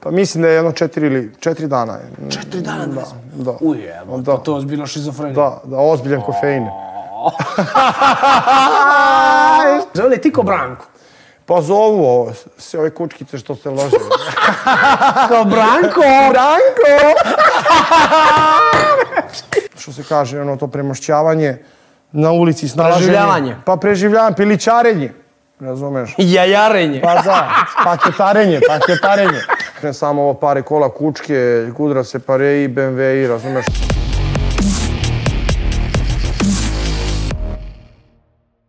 Pa mislim da je jedno četiri ili četiri dana. je. Četiri dana znam. Da. Uje, Da. da. to je ozbiljno šizofrenija. Da, da, ozbiljan kofein. Zove ti ko Branko? Pa zovu ovo, sve ove kučkice što se lože. Kao Branko! Branko! što se kaže, ono to premošćavanje na ulici, snalaženje. Preživljavanje. Pa preživljavanje, pilićarenje. Razumeš? Jajarenje. Pa da, paketarenje, paketarenje. Samo ovo pare kola, kučke, kudra se pare i BMW i razumeš?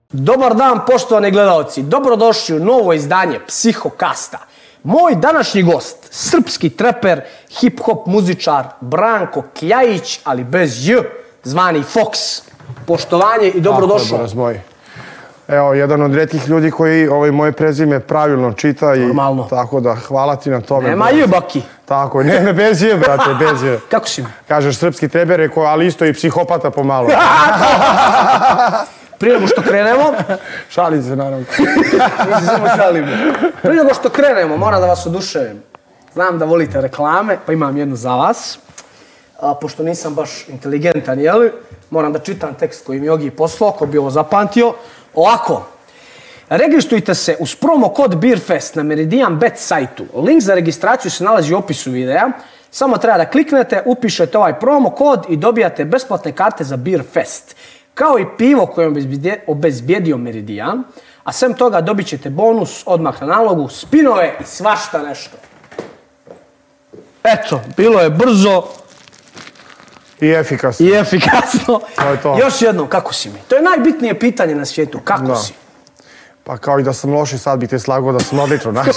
Dobar dan, poštovani gledalci. Dobrodošli u novo izdanje Psihokasta. Moj današnji gost, srpski treper, hip-hop muzičar Branko Kljajić, ali bez J, zvani Fox. Poštovanje i dobrodošao. Tako je, moj. Evo, jedan od retkih ljudi koji ovaj moje prezime pravilno čita i Normalno. tako da hvala ti na tome. Nema brate. J, Baki. Tako ne, ne, bez je, brate, bez je. Kako si mi? Kažeš srpski treber, rekao, ali isto i psihopata pomalo. Prije nego što krenemo, Šalim se, naravno. mi se samo šalimo. Prije nego što krenemo, moram da vas oduševim. Znam da volite reklame, pa imam jednu za vas. A, pošto nisam baš inteligentan, jeli? Moram da čitam tekst koji mi je Ogi poslao, ko bi ovo zapamtio. Ovako. Registrujte se uz promo kod BeerFest na Meridian Bet sajtu. Link za registraciju se nalazi u opisu videa. Samo treba da kliknete, upišete ovaj promo kod i dobijate besplatne karte za BeerFest. Kao i pivo koje je obezbjedio Meridian. A sem toga dobit ćete bonus odmah na nalogu, spinove i svašta nešto. Eto, bilo je brzo I efikasno. i efikasno. To je to. Još jednom, kako si mi? To je najbitnije pitanje na svijetu, kako Da. si? Pa kao i da sam loš i sad bih te slagao da sam odlično, znaš.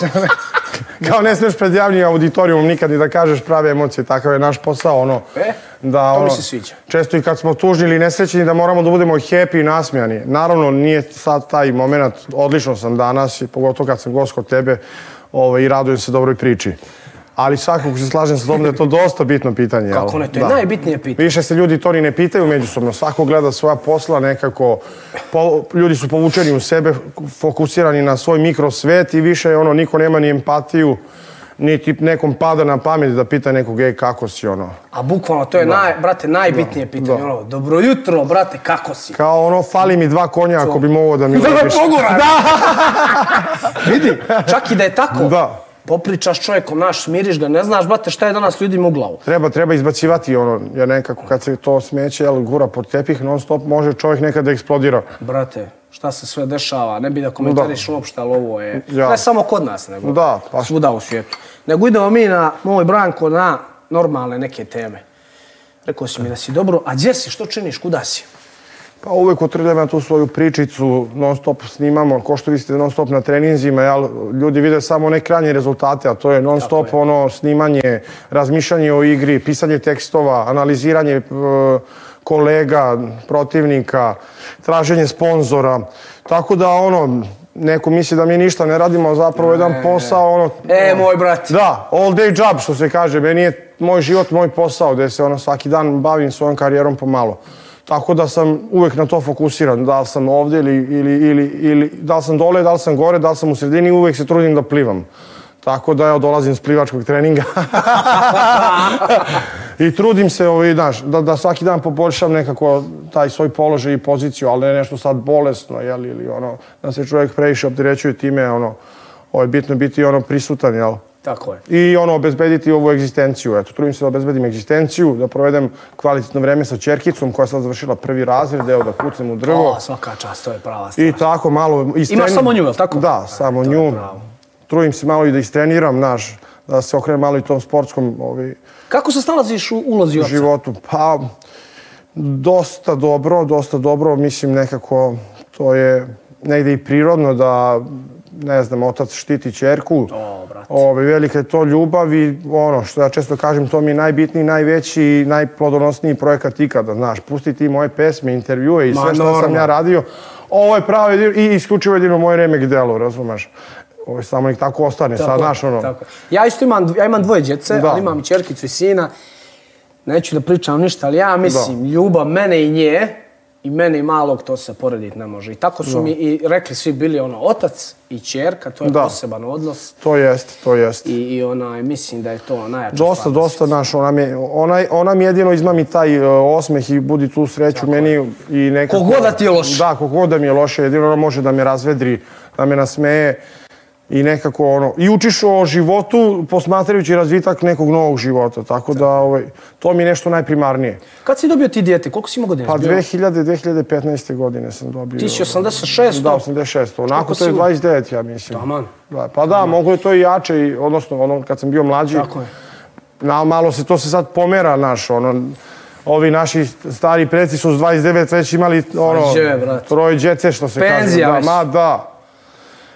kao ne smiješ pred javnim auditorijumom nikad ni da kažeš prave emocije, takav je naš posao, ono. E, da, to mi ono, se sviđa. Često i kad smo tužni ili nesrećni da moramo da budemo happy i nasmijani. Naravno, nije sad taj moment, odlično sam danas, i pogotovo kad sam gost kod tebe ovaj, i radujem se dobroj priči. Ali svakako se slažem sa tobom da je to dosta bitno pitanje. Kako ne, to je Da. najbitnije pitanje. Više se ljudi to ni ne pitaju međusobno. Svako gleda svoja posla nekako. Po, ljudi su povučeni u sebe, fokusirani na svoj mikrosvet i više ono, niko nema ni empatiju, niti nekom pada na pamet da pita nekog, ej, kako si, ono. A bukvalno, to je, naj, brate, najbitnije pitanje. Da. Ono, dobro jutro, brate, kako si? Kao ono, fali mi dva konja ako bi mogao da mi Da pogura! Da! Vidi, čak i da je tako. Da. Popričaš čovjekom, naš, smiriš ga, ne znaš, brate, šta je danas ljudima u glavu. Treba, treba izbacivati ono, jer nekako kad se to smeće, jel, gura pod tepih, non stop može čovjek nekad da eksplodira. Brate, šta se sve dešava, ne bi da komentariš uopšte, ali ovo je... Ja. Ne samo kod nas, nego Da, pa- svuda u svijetu. Nego idemo mi na, moj Branko, na normalne neke teme. Rekao si mi da si dobro, a gdje si, što činiš, kuda si? Pa uvek utrljam ja tu svoju pričicu, non stop snimamo, ko što vi ste non stop na treninzima, jel, ljudi vide samo one krajnje rezultate, a to je non stop je. ono snimanje, razmišljanje o igri, pisanje tekstova, analiziranje e, kolega, protivnika, traženje sponzora. Tako da ono, neko misli da mi ništa ne radimo, zapravo jedan posao, ono... E, moj brat. Da, all day job što se kaže, meni je moj život moj posao gdje se ono svaki dan bavim svojom karijerom pomalo. Tako da sam uvek na to fokusiran, da li sam ovdje ili, ili, ili, ili da li sam dole, da li sam gore, da li sam u sredini, uvek se trudim da plivam. Tako da ja dolazim s plivačkog treninga. I trudim se, ovaj, znaš, da, da svaki dan poboljšam nekako taj svoj položaj i poziciju, ali ne nešto sad bolesno, jel, ili ono, da se čovjek previše opterećuje time, ono, ovo je bitno biti ono prisutan, jel? Tako je. i ono, obezbediti ovu egzistenciju. Eto, trudim se da obezbedim egzistenciju, da provedem kvalitetno vreme sa čerkicom koja je sad završila prvi razred, evo da kucem u drvo. O, svaka čast, to je prava stvar. I tako malo istrenim. samo nju, jel tako? Da, samo to je nju. Trudim se malo i da istreniram, znaš, da se okrenem malo i tom sportskom ovaj, Kako se snalaziš u ulozi oca? životu. Pa, dosta dobro, dosta dobro. Mislim, nekako to je negde i prirodno da, ne znam, otac štiti čerku. O, brate. Ove, velika je to ljubav i ono što ja često kažem, to mi je najbitniji, najveći i najplodonosniji projekat ikada, znaš, pusti ti moje pesme, intervjue i Ma, sve što sam ja radio, ovo je pravo i isključivo jedino moje remek delo, razumeš? Ovo je samo nek tako ostane, sad, Tako, znaš, ono, tako. Ja isto imam, ja imam dvoje djece, Da. ali imam čerkicu i sina. Neću da pričam ništa, ali ja mislim, ljubav mene i nje i mene i malog to se porediti ne može. I tako su mi i rekli svi bili ono otac i ćerka, to je Da. poseban odnos. To jest, to jest. I, i onaj, mislim da je to najjača Dosta, stvar dosta, naš, ona mi, ona, ona mi jedino izmami taj e, osmeh i budi tu sreću meni i nekako... Kogod da ti je loše. Da, kogod da mi je loše, jedino ona može da me razvedri, da me nasmeje i nekako ono... I učiš o životu posmatrajući razvitak nekog novog života, tako da ovaj, to mi je nešto najprimarnije. Kad si dobio ti dijete? Koliko si imao godina? Pa Bio- 2000, 2015. godine sam dobio... Ti si 86. Da, 86. Onako to je si- 29, ja mislim. Taman. Da, pa da, mogu je to i jače, i, odnosno ono, kad sam bio mlađi, Tako je. na, malo se to se sad pomera, naš, ono, ovi naši stari preci su s 29 već imali ono,Đe, brate. troje djece, što se Penzija kaže. Da, ma da.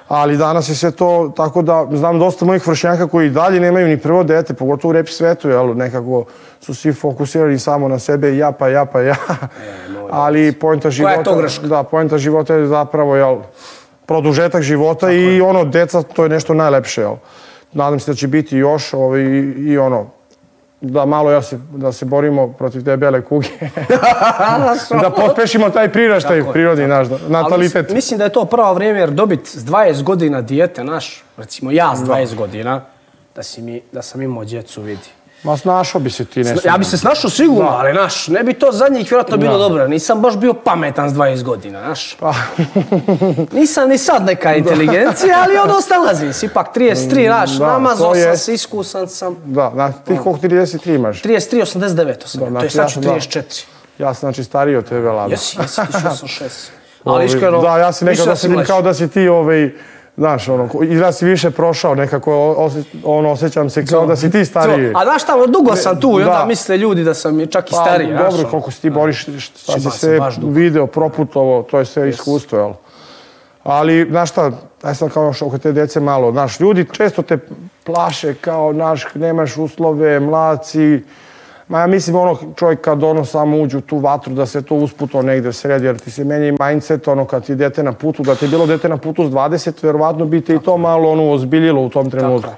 Ali danas je sve to, tako da znam dosta mojih vršnjaka koji i dalje nemaju ni prvo dete, pogotovo u rep svetu, jel, nekako su svi fokusirani samo na sebe, ja pa ja pa ja. Ali poenta života... E, to greška? Da, poenta života je zapravo, jel, produžetak života i ono, deca, to je nešto najlepše, jel. Nadam se da će biti još ovaj, i ono, da malo ja se, da se borimo protiv te bele kuge. da pospešimo taj priraštaj Tako je, prirodni naš, da- Ali natalitet. Mislim, da je to pravo vrijeme jer dobit s 20 godina dijete naš, recimo ja s 20 godina, da, si mi, da sam imao djecu, vidi. Ma snašao bi se ti nešto. Ja bi se snašao sigurno, ali naš, ne bi to za njih vjerojatno bilo dobro. Nisam baš bio pametan s 20 godina, znaš. Pa, Nisam ni sad neka inteligencija, ali ono snalazim se. Ipak 33, znaš, Da, namazao to sam se, iskusan sam. da, na, ti koliko 33 imaš? 33, 89 sam. ja. to je znači sad ja ću sam, da. 34. Ja sam znači stariji od tebe, Lada. Jesi, jesi, 1086. Ali iskreno, Da, ja si sedim mlađi. kao da si ti, ovaj, znaš, ono, izgleda si više prošao, nekako, osje, ono, osjećam se kao da si ti stariji. A znaš šta, dugo sam tu i onda Da. misle ljudi da sam čak i Pa, stariji. znaš, dobro, koliko si ti boriš, šta si sve video, proputovo, to je sve iskustvo, jel? Ali, znaš šta, aj sam kao još oko te dece malo, znaš, ljudi često te plaše kao, znaš, nemaš uslove, mlaci, Ma ja mislim ono čovjek kad ono samo uđe u tu vatru da se to usputo negde sredi jer ti se menja i mindset ono kad ti je dete na putu, da ti je bilo dete na putu s 20, verovatno bi te i to malo ono ozbiljilo u tom trenutku.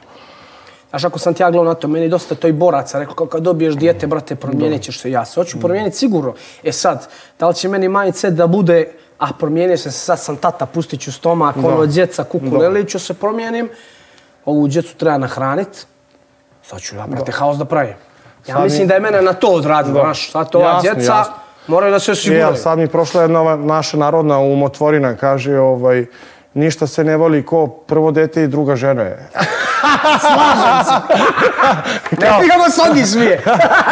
Znaš, ako sam ti ja gledao na to, meni dosta to i boraca, rekao kao kad dobiješ dijete, brate, promijenit ćeš se ja se. Hoću promijeniti sigurno. E sad, da li će meni mindset da bude, a promijenio sam se, sad sam tata, pustit ću stomak, ono, djeca, kuku, leliću se promijenim, ovu djecu treba nahranit, sad ću ja, brate, haos da pravim. Ja Sad mislim mi- da je mene na to odradilo, Da. znaš, sad ova Jasno, djeca jasno. moraju da se E, osiguraju. ali sad mi prošla jedna ova naša narodna umotvorina, kaže, ovaj, ništa se ne voli ko prvo dete i druga žena je. Ne ti kako se oni smije.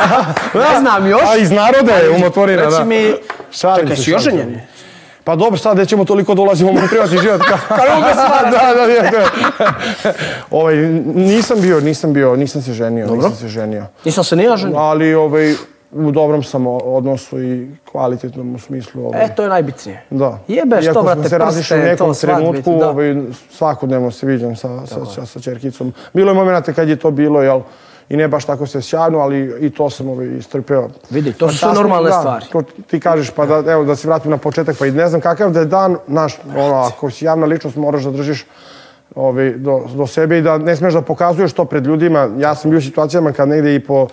ne znam još. A iz naroda je umotvorina, Reci da. mi, Šalim čekaj, se, si još šalim se. ženjen? Pa dobro, sad nećemo toliko dolazimo u moj privatni život. Kao, da, da, da, da. ovaj, nisam bio, nisam bio, nisam se ženio, nisam se ženio. Nisam se ni ja ženio. Ali ovaj, u dobrom sam odnosu i kvalitetnom u smislu. Ovaj, E, to je najbitnije. Da. Jebeš Iako to, smo brate, se razišli u prste, nekom to, svadbe, trenutku, da. ovaj, svakodnevno se viđam sa, sa, sa, sa čerkicom. Bilo je momenta kad je to bilo, jel, i ne baš tako se sjajno, ali i to sam ovaj, istrpeo. Vidi, to su normalne da, stvari. To ti kažeš, pa da, evo, da se vratim na početak, pa i ne znam kakav da je dan, naš, ono, ako si javna ličnost, moraš da držiš ovaj, do, do sebe i da ne smeš da pokazuješ to pred ljudima. Ja sam bio u situacijama kad negde i po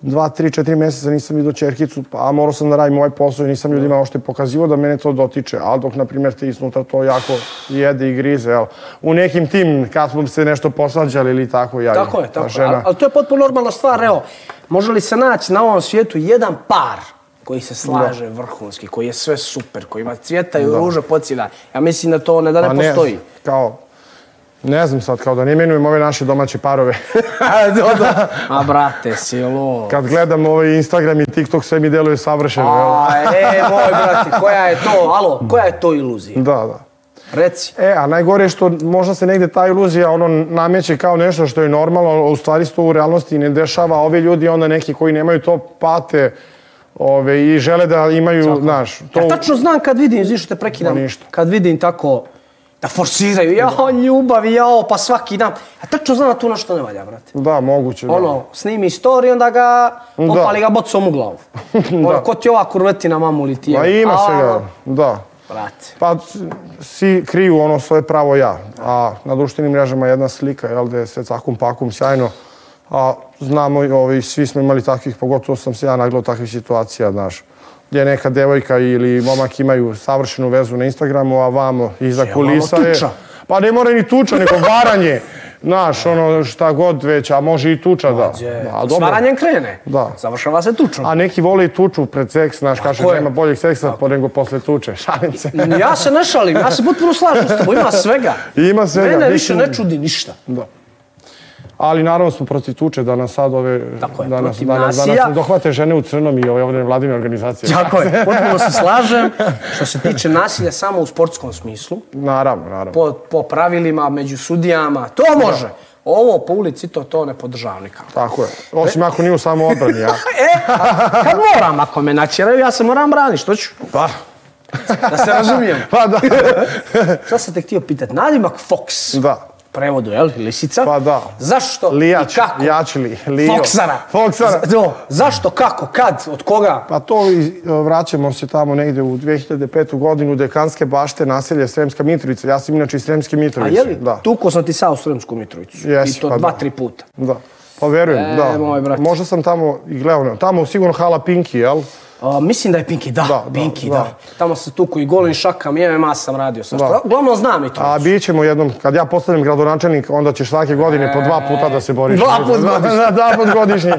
dva, tri, četiri mjeseca nisam vidio čerkicu, pa a morao sam da radim ovaj posao i nisam ljudima ošte pokazivao da mene to dotiče. A dok, na primjer, ti iznutra to jako jede i grize, jel? U nekim tim, kad smo se nešto posvađali ili tako, ja Tako je, ta tako je. Ali, ali to je potpuno normalna stvar. Evo, može li se naći na ovom svijetu jedan par koji se slaže vrhunski, koji je sve super, koji ima cvjeta i ruže pocida. Ja mislim da to ne, da ne Pa postoji. kao, ne znam sad, kao da ne imenujem ove naše domaće parove. da, da. A brate, silo. Kad gledam ovaj Instagram i TikTok, sve mi deluje savršeno. jel? A, e, moj brate, koja je to, alo, koja je to iluzija? Da, da. Reci. E, a najgore je što možda se negde ta iluzija ono nameće kao nešto što je normalno, a u stvari se to u realnosti ne dešava. a Ovi ljudi onda neki koji nemaju to pate ove, i žele da imaju, znaš, to... Ja tačno znam kad vidim, što te prekidam, Ma ništa. kad vidim tako da forsiraju, jao, ljubav, jao, pa svaki dan. Ja tačno znam da tu nešto ne valja, brate. Da, moguće. Da. Ono, snimi story, onda ga, opali ga bocom u glavu. Ono, ko ti ova kurvetina mamu li ti je? Ma ima A, svega, da. Brate. Pa s- svi kriju ono svoje pravo ja, a na društvenim mrežama jedna slika, jel, da je sve cakum pakum sjajno, a znamo, i ovi, svi smo imali takvih, pogotovo sam se ja naglao takvih situacija, znaš. Gdje neka devojka ili momak imaju savršenu vezu na Instagramu, a vamo iza Je, kulisa je... Pa ne mora ni tuča, nego varanje. Znaš, ono šta god već, a može i tuča, da. Je, da a, dobro. Svaranjem krene. Da. Završava se tučom. a neki vole i tuču pred seks, znaš, kaže je. nema boljeg seksa po nego posle tuče. Šalim se. Ja se ne šalim, ja se potpuno slažem s tobom, ima svega. Ima svega, Mene više ne čudi ništa. Da. Ali naravno smo protiv tuče da nas sad ove... Tako je, da nas, protiv da, nas, da nas dohvate žene u crnom i ove ovdje vladine organizacije. Tako je, potpuno se slažem. Što se tiče nasilja samo u sportskom smislu, Naravno, naravno. po, po pravilima, među sudijama, to može. Ovo po ulici, to, to ne podržavam nikako. Tako je. Osim ako nije u samo odbrani, ja. E, a kad moram, ako me načeraju, ja se moram braniti, što ću? Pa, Da se razumijem. pa da. Šta sam te htio pitati? Nadimak Fox. da. Prevodu, jel? Lisica. Pa da. Zašto Lijač, i kako? jačili, Lio. Foksara. Foksara. Z- do, zašto, kako, kad, od koga? Pa to iz- vraćamo se tamo negde u 2005. godinu, dekanske bašte, naselje Sremska Mitrovica. Ja sam inače iz Sremske A Mitrovice. je li? Da. Tuko sam ti sa u Sremsku Mitrovicu. Jesi, I to pa dva, da. tri puta. Da. Pa verujem, E, da. Možda sam tamo i gledao. Tamo sigurno hala Pinki, jel? A, mislim da je Pinky, da, Da, da, Pinky, da. da. Tamo se tuku i golin šakam, i MMA sam radio. Sa Da. Uglavnom znam i to. A bit ćemo jednom, kad ja postanem gradonačelnik, onda ćeš svake godine po dva puta da se boriš. Dva put godišnje. Da, dva put godišnje.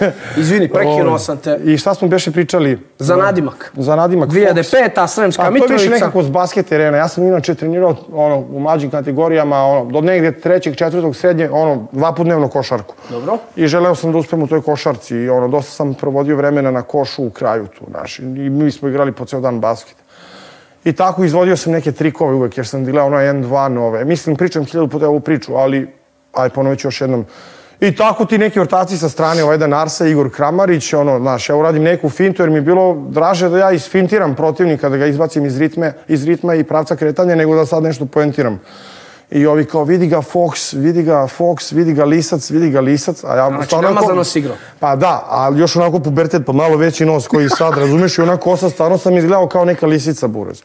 Izvini, prekinuo Ovaj, sam te. I šta smo beše pričali? Za nadimak. Za nadimak. 2005. Sremska A to je više Mitrovica. nekako s basket terena. Ja sam inače trenirao ono, u mlađim kategorijama, ono, do negdje trećeg, četvrtog, srednje, ono, dva put dnevno košarku. Dobro. I želeo sam da uspem u toj košarci i ono, dosta sam provodio vremena na košu u kraju tu, znaš. I mi smo igrali po ceo dan basket. I tako izvodio sam neke trikove uvek, jer sam dilao ono N2 nove. Mislim, pričam hiljadu puta ovu priču, ali aj ponovit ću još jednom. I tako ti neki ortaci sa strane, ovaj jedan Arsa, Igor Kramarić, ono, znaš, ja uradim neku fintu, jer mi je bilo draže da ja isfintiram protivnika, da ga izbacim iz, ritme, iz ritma i pravca kretanja, nego da sad nešto poentiram. I ovi kao, vidi ga Fox, vidi ga Fox, vidi ga Lisac, vidi ga Lisac. A ja Znači, stvarno namazano onako- si igrao. Pa da, ali još onako pubertet, pa malo veći nos koji sad, razumeš, i ona kosa, stvarno sam izgledao kao neka lisica burez.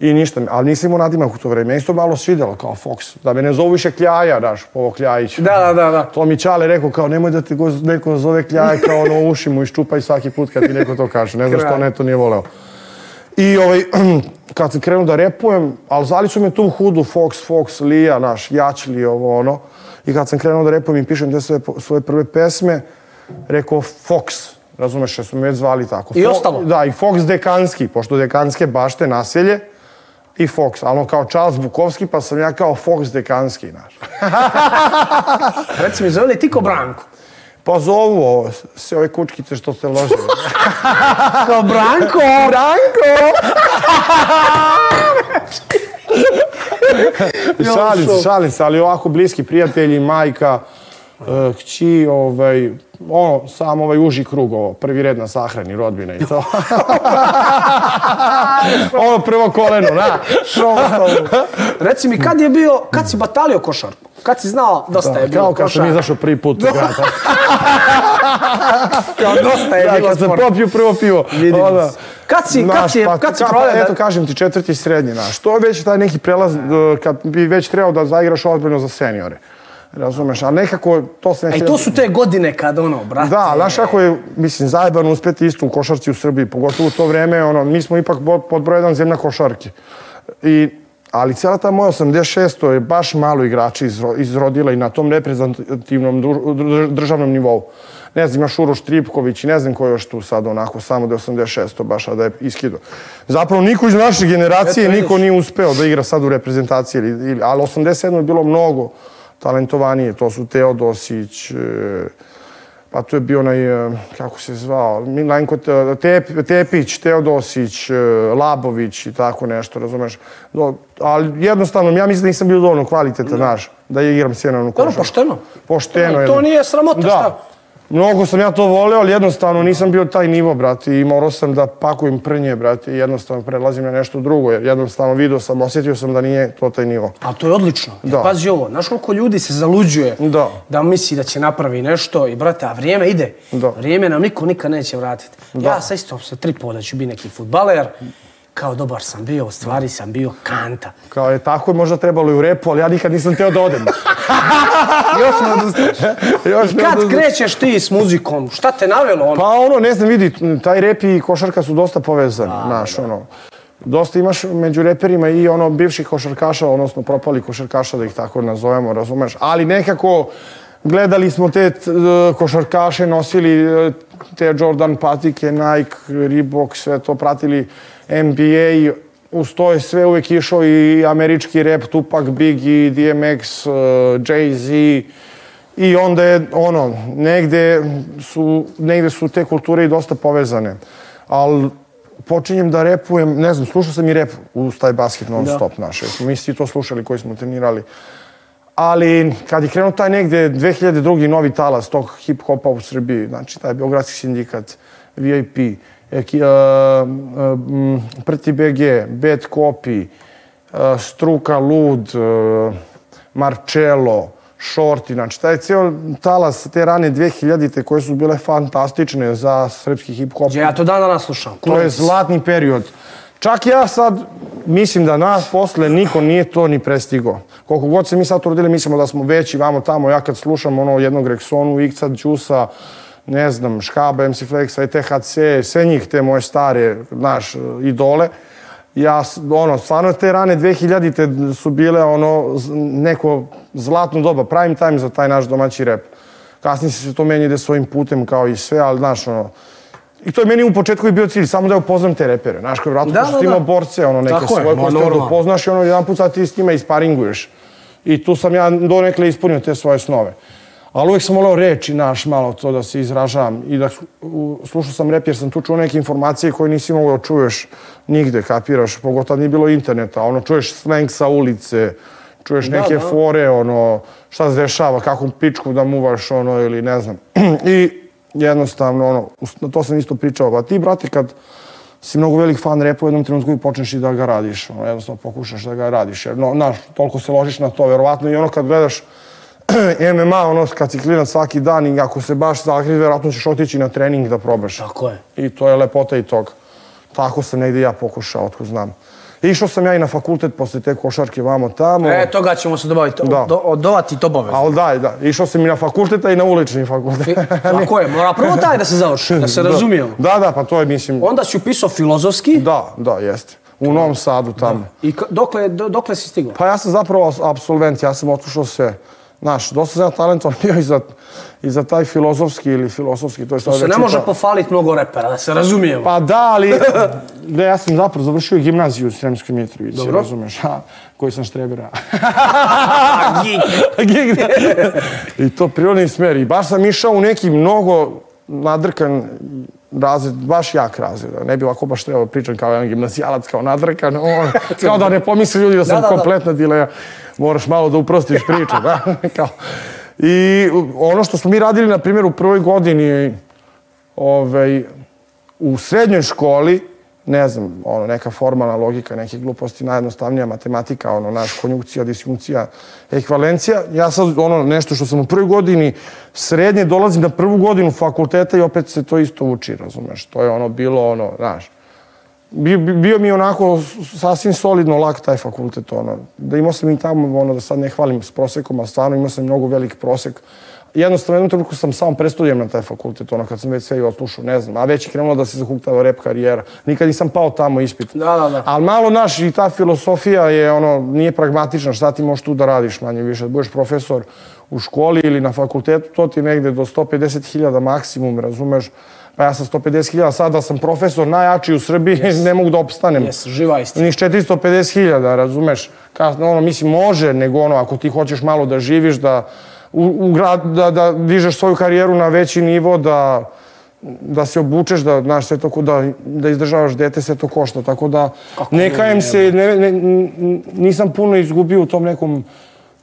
I ništa, ali nisam imao nadimak u to vreme. Meni se to malo svidjelo kao Fox, da me ne zovu više Kljaja, daš, ovo Kljajić. Da, da, da, da. To mi Čale rekao kao nemoj da te neko zove Kljaja kao ono uši mu iščupaj svaki put kad ti neko to kaže. Ne znam što ne to nije voleo. I ovaj, kad sam krenuo da repujem, ali zvali su me tu hudu Fox, Fox, Lija, naš, Jačli, ovo ono. I kad sam krenuo da repujem i pišem te svoje, svoje prve pesme, rekao Fox. Razumeš, jer su me već zvali tako. I Fo- ostalo? Da, i Fox Dekanski, pošto Dekanske bašte naselje, i Fox, ali ono kao Charles Bukovski, pa sam ja kao Fox Dekanski, znaš. Reci mi, zove li ti ko Branko? Pa zovu ovo, sve ove kučkice što se lože. Kao Branko! Branko! šalim se, šalim se, ali ovako bliski prijatelji, majka, e, kći, ovaj, ono, sam ovaj uži krug, ovo, prvi red na sahrani, rodbina i to. ono prvo koleno, na, ostalo. Reci mi, kad je bio, kad si batalio košarku? Kad si znao dosta je bilo Kao kad sam košarka? izašao prvi put grad. Kao dosta je Da, bilo kad sam popio prvo pivo. Vidimo Onda. Kad si- kad znaš, si- pa, kad si ka- pa, da- Eto, kažem ti, četvrti srednji, znaš. To je već taj neki prelaz, e, kad bi već trebao da zaigraš ozbiljno za seniore. Razumeš, ali nekako to se ne A i to su te godine kad ono, brate... Da, znaš kako je, mislim, zajebano uspeti isto u košarci u Srbiji, pogotovo u to vreme, ono, mi smo ipak pod broj jedan zemlja košarke. I, ali cijela ta moja 86. je baš malo igrača izro, izrodila i na tom reprezentativnom državnom nivou. Ne znam, imaš Uroš Tripković i ne znam ko je još tu sad onako, samo da je 86. baš, a da je iskido. Zapravo niko iz naše generacije, Eto, niko nije uspeo da igra sad u reprezentaciji, ali 87. je bilo mnogo talentovanije. To su Teodosić, e, pa tu je bio onaj, e, kako se zvao, Milanko Te- Tep, Tepić, Teodosić, e, Labović i tako nešto, razumeš? Do, ali jednostavno, ja mislim da nisam bio dovoljno kvalitetan, znaš, da igram sjenovnu Dobro, košarku. pošteno. Pošteno. To jedno. nije sramota, da. šta? Mnogo sam ja to voleo, ali jednostavno nisam bio taj nivo, brate, i morao sam da pakujem prnje, brate, i jednostavno prelazim na nešto drugo, jer jednostavno vidio sam, osjetio sam da nije to taj nivo. Ali to je odlično. Jer Da. Pazi ovo, znaš koliko ljudi se zaluđuje Da. da misli da će napravi nešto i brate, a vrijeme ide. Da. Vrijeme nam niko nikad neće vratiti. Ja sa isto sa tri poda ću biti neki futbaler kao dobar sam bio, u stvari sam bio kanta. Kao je tako možda trebalo i u repu, ali ja nikad nisam teo da odem. Još ne odustaješ. Još I kad krećeš ti s muzikom? Šta te navelo ono? Pa ono, ne znam, vidi, taj rep i košarka su dosta povezani, znaš, ono. Dosta imaš među reperima i ono bivših košarkaša, odnosno propali košarkaša, da ih tako nazovemo, razumeš? Ali nekako gledali smo te košarkaše, nosili e, te Jordan patike, Nike, Reebok, sve to pratili NBA, uz to je sve uvek išao i američki rap, Tupac, Biggie, DMX, e, Jay-Z, i onda je ono, negde su, negde su te kulture i dosta povezane. Ali počinjem da repujem, ne znam, slušao sam i rep uz taj basket non Da. stop naše. Mi svi to slušali koji smo trenirali. Ali kad je krenuo taj negde 2002. novi talas tog hip-hopa u Srbiji, znači taj Beogradski sindikat, VIP, uh, uh, Prti BG, Bad Copy, Struka Lud, Marcello, Shorty, znači taj cijel talas te rane 2000-te koje su bile fantastične za srpski hip-hop. Ja to dan danas slušam. To je zlatni period. Čak ja sad mislim da nas posle niko nije to ni prestigao. Koliko god se mi sad trudili, mislimo da smo veći, vamo tamo. Ja kad slušam ono jednog Rexonu, Iksa, Đusa, ne znam, Škaba, MC Flexa, ETHC, sve njih te moje stare, naš, idole. Ja, ono, stvarno te rane 2000-te su bile ono neko zlatno doba, prime time za taj naš domaći rep. Kasnije se to meni ide svojim putem kao i sve, ali znaš, ono, i to je meni u početku i bio cilj, samo da upoznam te repere. Znaš, kao vratno, Da, da, da, imao borce, ono, neke Tako je, svoje koje ste da upoznaš i ono, jedan put sad ti s njima isparinguješ. I tu sam ja donekle ispunio te svoje snove. Ali uvijek sam voleo reči, naš, malo to da se izražavam. I da slušao sam rep jer sam tu čuo neke informacije koje nisi mogao da čuješ nigde, kapiraš. Pogotovo nije bilo interneta. Ono, čuješ slang sa ulice, čuješ Da, neke da. fore, ono, šta se dešava, kakvu pičku da muvaš, ono, ili ne znam. I jednostavno, ono, na to sam isto pričao. Pa ti, brate, kad si mnogo velik fan repa u jednom trenutku i počneš i da ga radiš. Ono, jednostavno pokušaš da ga radiš. Jer, no, znaš, toliko se ložiš na to, verovatno i ono kad gledaš MMA, ono, kad si klinac svaki dan i ako se baš zagriz, verovatno ćeš otići na trening da probaš. Tako je. I to je lepota i toga. Tako sam negde ja pokušao, otko znam. Išao sam ja i na fakultet posle te košarke vamo tamo. E, toga ćemo se dobaviti. Da. Do, odovati to obavezno. Ali da, da. Išao sam i na fakultet, a i na ulični fakultet. Tako je, mora prvo taj da se završi, da se razumijemo. Da, da, pa to je, mislim, Onda si upisao filozofski da, da, jeste. U Novom Sadu tamo. i k- dokle, do, dokle si stigao? Pa ja sam zapravo apsolvent, ja sam otušao sve. Znaš, dosta ja talentovan bio i za, i za taj filozofski ili filosofski, to je sad Se ne može pofaliti mnogo repera, da se razumijemo. Pa da, ali da, ja sam zapravo završio gimnaziju u Sremskoj Mitrovici, Dobro. razumeš, a, koji sam štrebera. Gig. Gig, da. I to prirodni smer. I baš sam išao u neki mnogo nadrkan razred, baš jak razred. Ne bi ovako baš trebao pričam kao jedan gimnazijalac, kao nadrkan. On, kao da ne pomisli ljudi da sam Da, da, da. kompletna dileja. Moraš malo da uprostiš priču. Da? kao. I ono što smo mi radili, na primjer, u prvoj godini ovaj, u srednjoj školi, ne znam, ono, neka formalna logika, neke gluposti, najjednostavnija matematika, ono, naš konjunkcija, disjunkcija, ekvalencija. Ja sad, ono, nešto što sam u prvoj godini srednje, dolazim na prvu godinu fakulteta i opet se to isto uči, razumeš? To je ono bilo, ono, znaš, bio, bio mi onako sasvim solidno lak taj fakultet, ono. Da imao sam i tamo, ono, da sad ne hvalim s prosekom, ali stvarno imao sam mnogo velik prosek. Jednostavno, jednom trenutku sam samo prestudijem na taj fakultet, ono, kad sam već sve i odslušao, ne znam, a već je krenulo da se zahuktava rep karijera. Nikad nisam pao tamo ispit. Da, da, da. Ali malo, naš, i ta filosofija je, ono, nije pragmatična, šta ti možeš tu da radiš, manje više, da budeš profesor u školi ili na fakultetu, to ti negde do 150.000 maksimum, razumeš? Pa ja sa 150.000, sada sam profesor najjači u Srbiji, ne mogu da opstanem. Jes, živa istina. Niš 450.000, razumeš? Ka, ono, mislim, može, nego ono, ako ti hoćeš malo da živiš, da, u, u grad, da, da dižeš svoju karijeru na veći nivo, da, da se obučeš, da, znaš, sve to, da, da izdržavaš dete, sve to košta. Tako da, Kako ne kajem se, ne, ne, nisam puno izgubio u tom nekom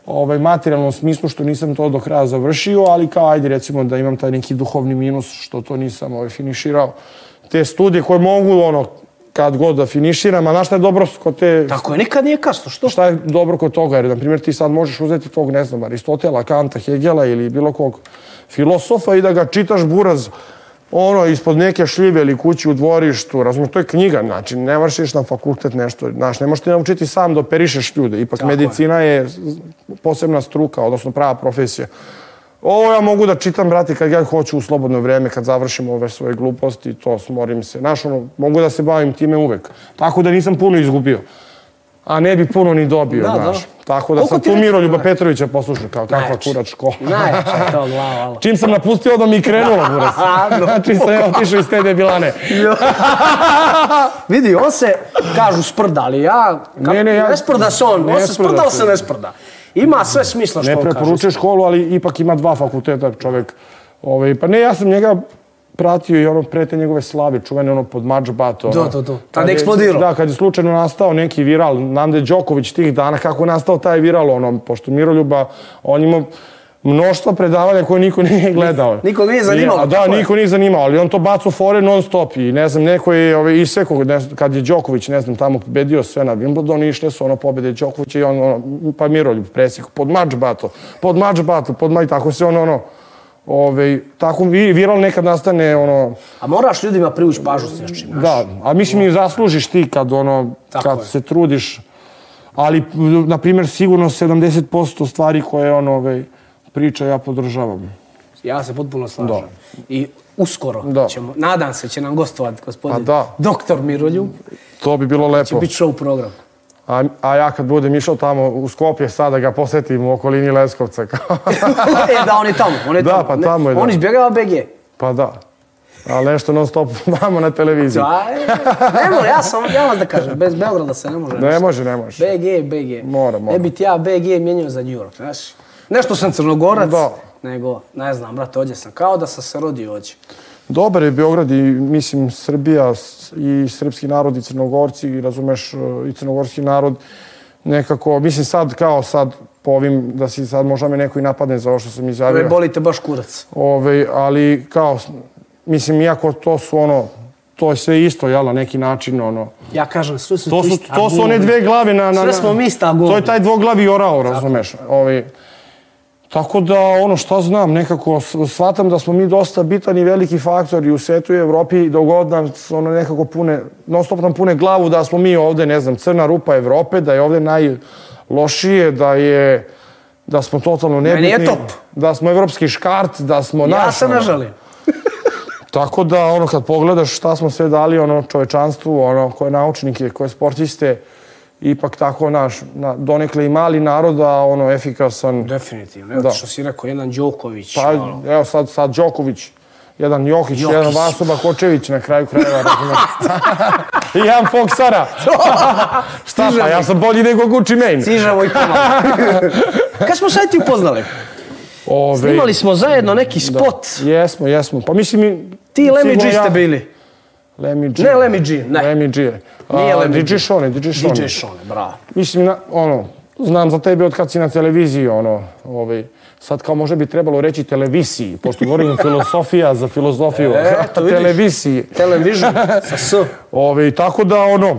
ovaj, materijalnom smislu što nisam to do kraja završio, ali kao ajde recimo da imam taj neki duhovni minus što to nisam ovaj, finiširao. Te studije koje mogu ono kad god da finiširam, a znaš šta je dobro kod te Tako je, nikad nije kasno, što? šta je dobro kod toga, jer, na primjer, ti sad možeš uzeti tog, ne znam, Aristotela, Kanta, Hegela ili bilo kog filosofa i da ga čitaš buraz ono, ispod neke šljive ili kući u dvorištu, razumiješ, to je knjiga, znači, ne ići na fakultet nešto, znaš, ne možeš ti naučiti sam da operišeš ljude, ipak Tako je. medicina je posebna struka, odnosno prava profesija. Ovo ja mogu da čitam, brate, kad ja hoću u slobodno vreme, kad završim ove svoje gluposti, to smorim se. Znaš, ono, mogu da se bavim time uvek. Tako da nisam puno izgubio. A ne bi puno ni dobio, Da, znaš. da. Tako da Koliko sam tu je- Miroljuba Petrovića poslušao, kao kakva kurac škola. Najjače je to, glava. Čim sam napustio da mi krenulo, buras. Ano. znači sam ja otišao iz te debilane. Vidi, on se, kažu, sprda, ali ja... ka- Ne, ne, ja- Ne sprda se on, ne on se sprda ali se ne sprda. Ima sve smisla što Ne on kaže. preporučuje školu, ali ipak ima dva fakulteta čovek. Ovaj, pa ne, ja sam njega pratio i ono pre te njegove slave, čuvene ono pod Mač Bato. Da, ono. da, da. Tad je eksplodirao. Da, kad je slučajno nastao neki viral, Nande Đoković tih dana, kako je nastao taj viral, ono, pošto Miroljuba, on ima mnoštva predavanja koje niko nije gledao. Nikog nije zanimalo, A da, niko nije zanimao, ali on to bacu fore non stop i ne znam, neko je ovaj, isekao, ne znam, kad je Đoković, ne znam, tamo pobedio sve na Wimbledonu, išle su ono pobede Đokovića i on, ono, pa Miroljub presjek, pod mač bato, pod mač bato, pod mač, tako se ono, ono, ovaj, tako vi- viral nekad nastane, ono, A moraš ljudima privući pažnju s nečim, da, a mislim i zaslužiš ti kad ono, Tako kad je. se trudiš, ali, na primjer, sigurno 70% stvari koje on, ovaj, priča, ja podržavam. Ja se potpuno slažem. Da. I uskoro Da. ćemo, nadam se, će nam gostovati gospodin Pa da. doktor Miroljub. To bi bilo lepo. Će biti show program. A, a ja kad budem išao tamo u Skopje sad da ga posetim u okolini Leskovca. e, da, on je tamo. On je Da, tamo. pa tamo je, da. On izbjegava BG. pa da. Ali nešto non stop vamo na televiziji. Da, e, ne može, ja sam, ja vas da kažem, bez Beograda se ne može. Ne može, ne može. BG BG. Mora, mora. Ne bi ti ja BG mijenjao za New York, znaš. Nešto sam crnogorac, Da. nego, ne znam, brate, ovdje sam kao da sam se rodio ovdje. Dobar je Beograd i mislim Srbija i srpski narod i crnogorci i razumeš e, i crnogorski narod nekako, mislim sad kao sad po ovim da si sad možda me neko i napadne za ovo što sam izjavio. bolite baš kurac. Ove, ali kao, mislim iako to su ono, to je sve isto, jel, na neki način, ono, Ja kažem, sve su To su, to su one dve glave na... na Sve smo mi ista To je taj dvoglavi orao, razumeš? Ovi, tako da, ono šta znam, nekako shvatam da smo mi dosta bitan i veliki faktor i u svetu i Evropi dok god nam ono nekako pune, non stop nam pune glavu da smo mi ovde, ne znam, crna rupa Evrope, da je ovde najlošije, da je da smo totalno nebitni. je top. Da smo evropski škart, da smo Ja naš. se ne ono. žalim. Tako da, ono, kad pogledaš šta smo sve dali, ono, čovečanstvu, ono, koje naučnike, koje sportiste, ipak tako, naš, na, donekle i mali narod, a ono, efikasan. Definitivno. Evo Da. što si rekao, jedan Đoković. Pa, ono. evo sad, sad Đoković, jedan Jokić, Jokić. jedan Vasoba Kočević na kraju krajeva, razumeš? I jedan Foksara. Šta pa, ja sam bolji nego Gucci Mane. Stižemo i pomalo. Kad smo sad ti upoznali? Ove, Snimali smo zajedno neki spot. Jesmo, jesmo. Pa mislim, Ti i Lemmy G ste bili. Lemmy G. Ne Lemmy G, ne. Lemmy G. Nije Lemmy G. DJ Shone, DJ Shone. DJ Shone, bravo. Mislim, na, ono, znam za tebe od kad si na televiziji, ono, ovaj, sad kao možda bi trebalo reći televiziji, pošto govorim filosofija za filozofiju. E, to vidiš. televiziji. Television sa S. Ovaj, tako da, ono,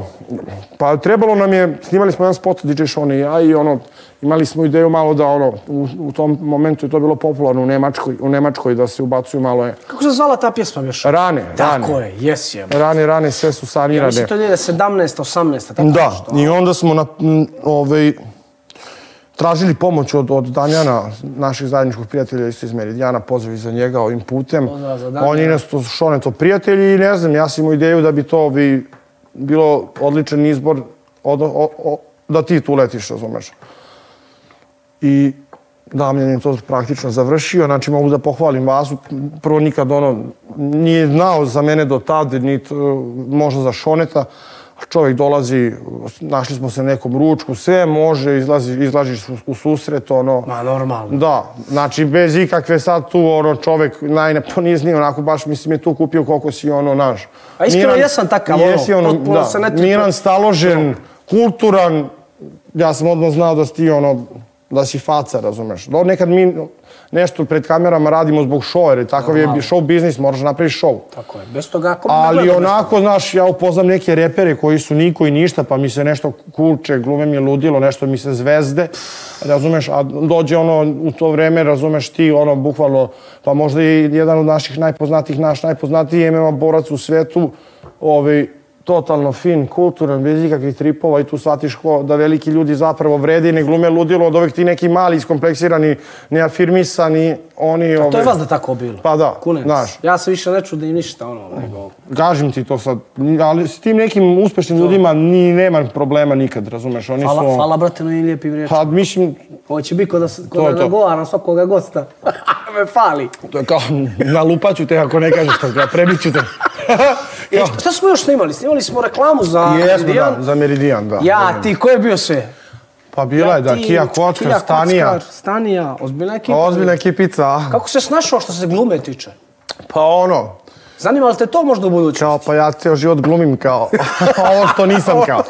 pa trebalo nam je, snimali smo jedan spot DJ Shone i ja i ono, imali smo ideju malo da, ono, u, u tom momentu je to bilo popularno u Nemačkoj, u Nemačkoj da se ubacuju malo je, Kako se zvala ta pjesma još? rane, Tako rane. je, jes je. Rane, rane, sve su sanirane. Mislim to je 17, 18, tako Da, nešto. i onda smo na, m, ovaj, tražili pomoć od, od Damjana, naših zajedničkog prijatelja isto iz Meridijana, pozdrav za njega ovim putem. On je isto Šoneto prijatelj i ne znam, ja sam imao ideju da bi to bi bilo odličan izbor od, o, o, da ti tu letiš, razumeš. I Damjan je to praktično završio, znači mogu da pohvalim Vasu, prvo nikad ono nije znao za mene do tad, niti možda za Šoneta, čovjek dolazi, našli smo se nekom ručku, sve može, izlazi, izlaziš u, u susret, ono, Ma normalno. da, znači bez ikakve sad tu ono čovjek najneponizniji, onako baš mislim je tu kupio koliko si ono naš. A iskreno jesam takav, ono, jesi ono, potpuno da, se ne miran, staložen, kulturan, ja sam odmah znao da si ti ono, da si faca, razumeš. Do, nekad mi, nešto pred kamerama radimo zbog show, jer takav je show biznis, moraš da napraviš show. Tako je, bez toga ako Ali onako, znaš, ja upoznam neke repere koji su niko i ništa, pa mi se nešto kuče, glume mi je ludilo, nešto mi se zvezde, razumeš, a dođe ono u to vreme, razumeš ti, ono, bukvalno, pa možda i jedan od naših najpoznatijih, naš najpoznatiji MMA borac u svetu, ovaj, totalno fin, kulturan, bez ikakvih tripova i tu shvatiš ko, da veliki ljudi zapravo vrede i ne glume ludilo od ovih ti neki mali, iskompleksirani, neafirmisani, oni... To je ovaj, vas da tako bilo. Pa da, Kunac. znaš. Ja se više ne čudim ništa, ono, nego... Kažem ti to sad, ali s tim nekim uspešnim ljudima ni nema problema nikad, razumeš? Oni Hvala, su... hvala brate, no i lijepim riječima. Pa mislim, Ovo će biti kod da, To kod je da to. nagovaram svakoga gosta. Me fali. to je kao, nalupaću te ako ne kažeš to, prebiću te. E, šta smo još snimali? Snimali smo reklamu za Jesmo, Meridian. da, za Meridian, da. Ja, ti, ko je bio sve? Pa bila je, da, ti, Kija Kockar, Kija Stanija, Kockar, Stanija, ozbiljna ekipa. ozbiljna ekipica? Kako se snašao što se glume tiče? Pa ono, Zanima li te to možda u budućnosti? kao pa ja ceo život glumim kao, ovo što nisam kao.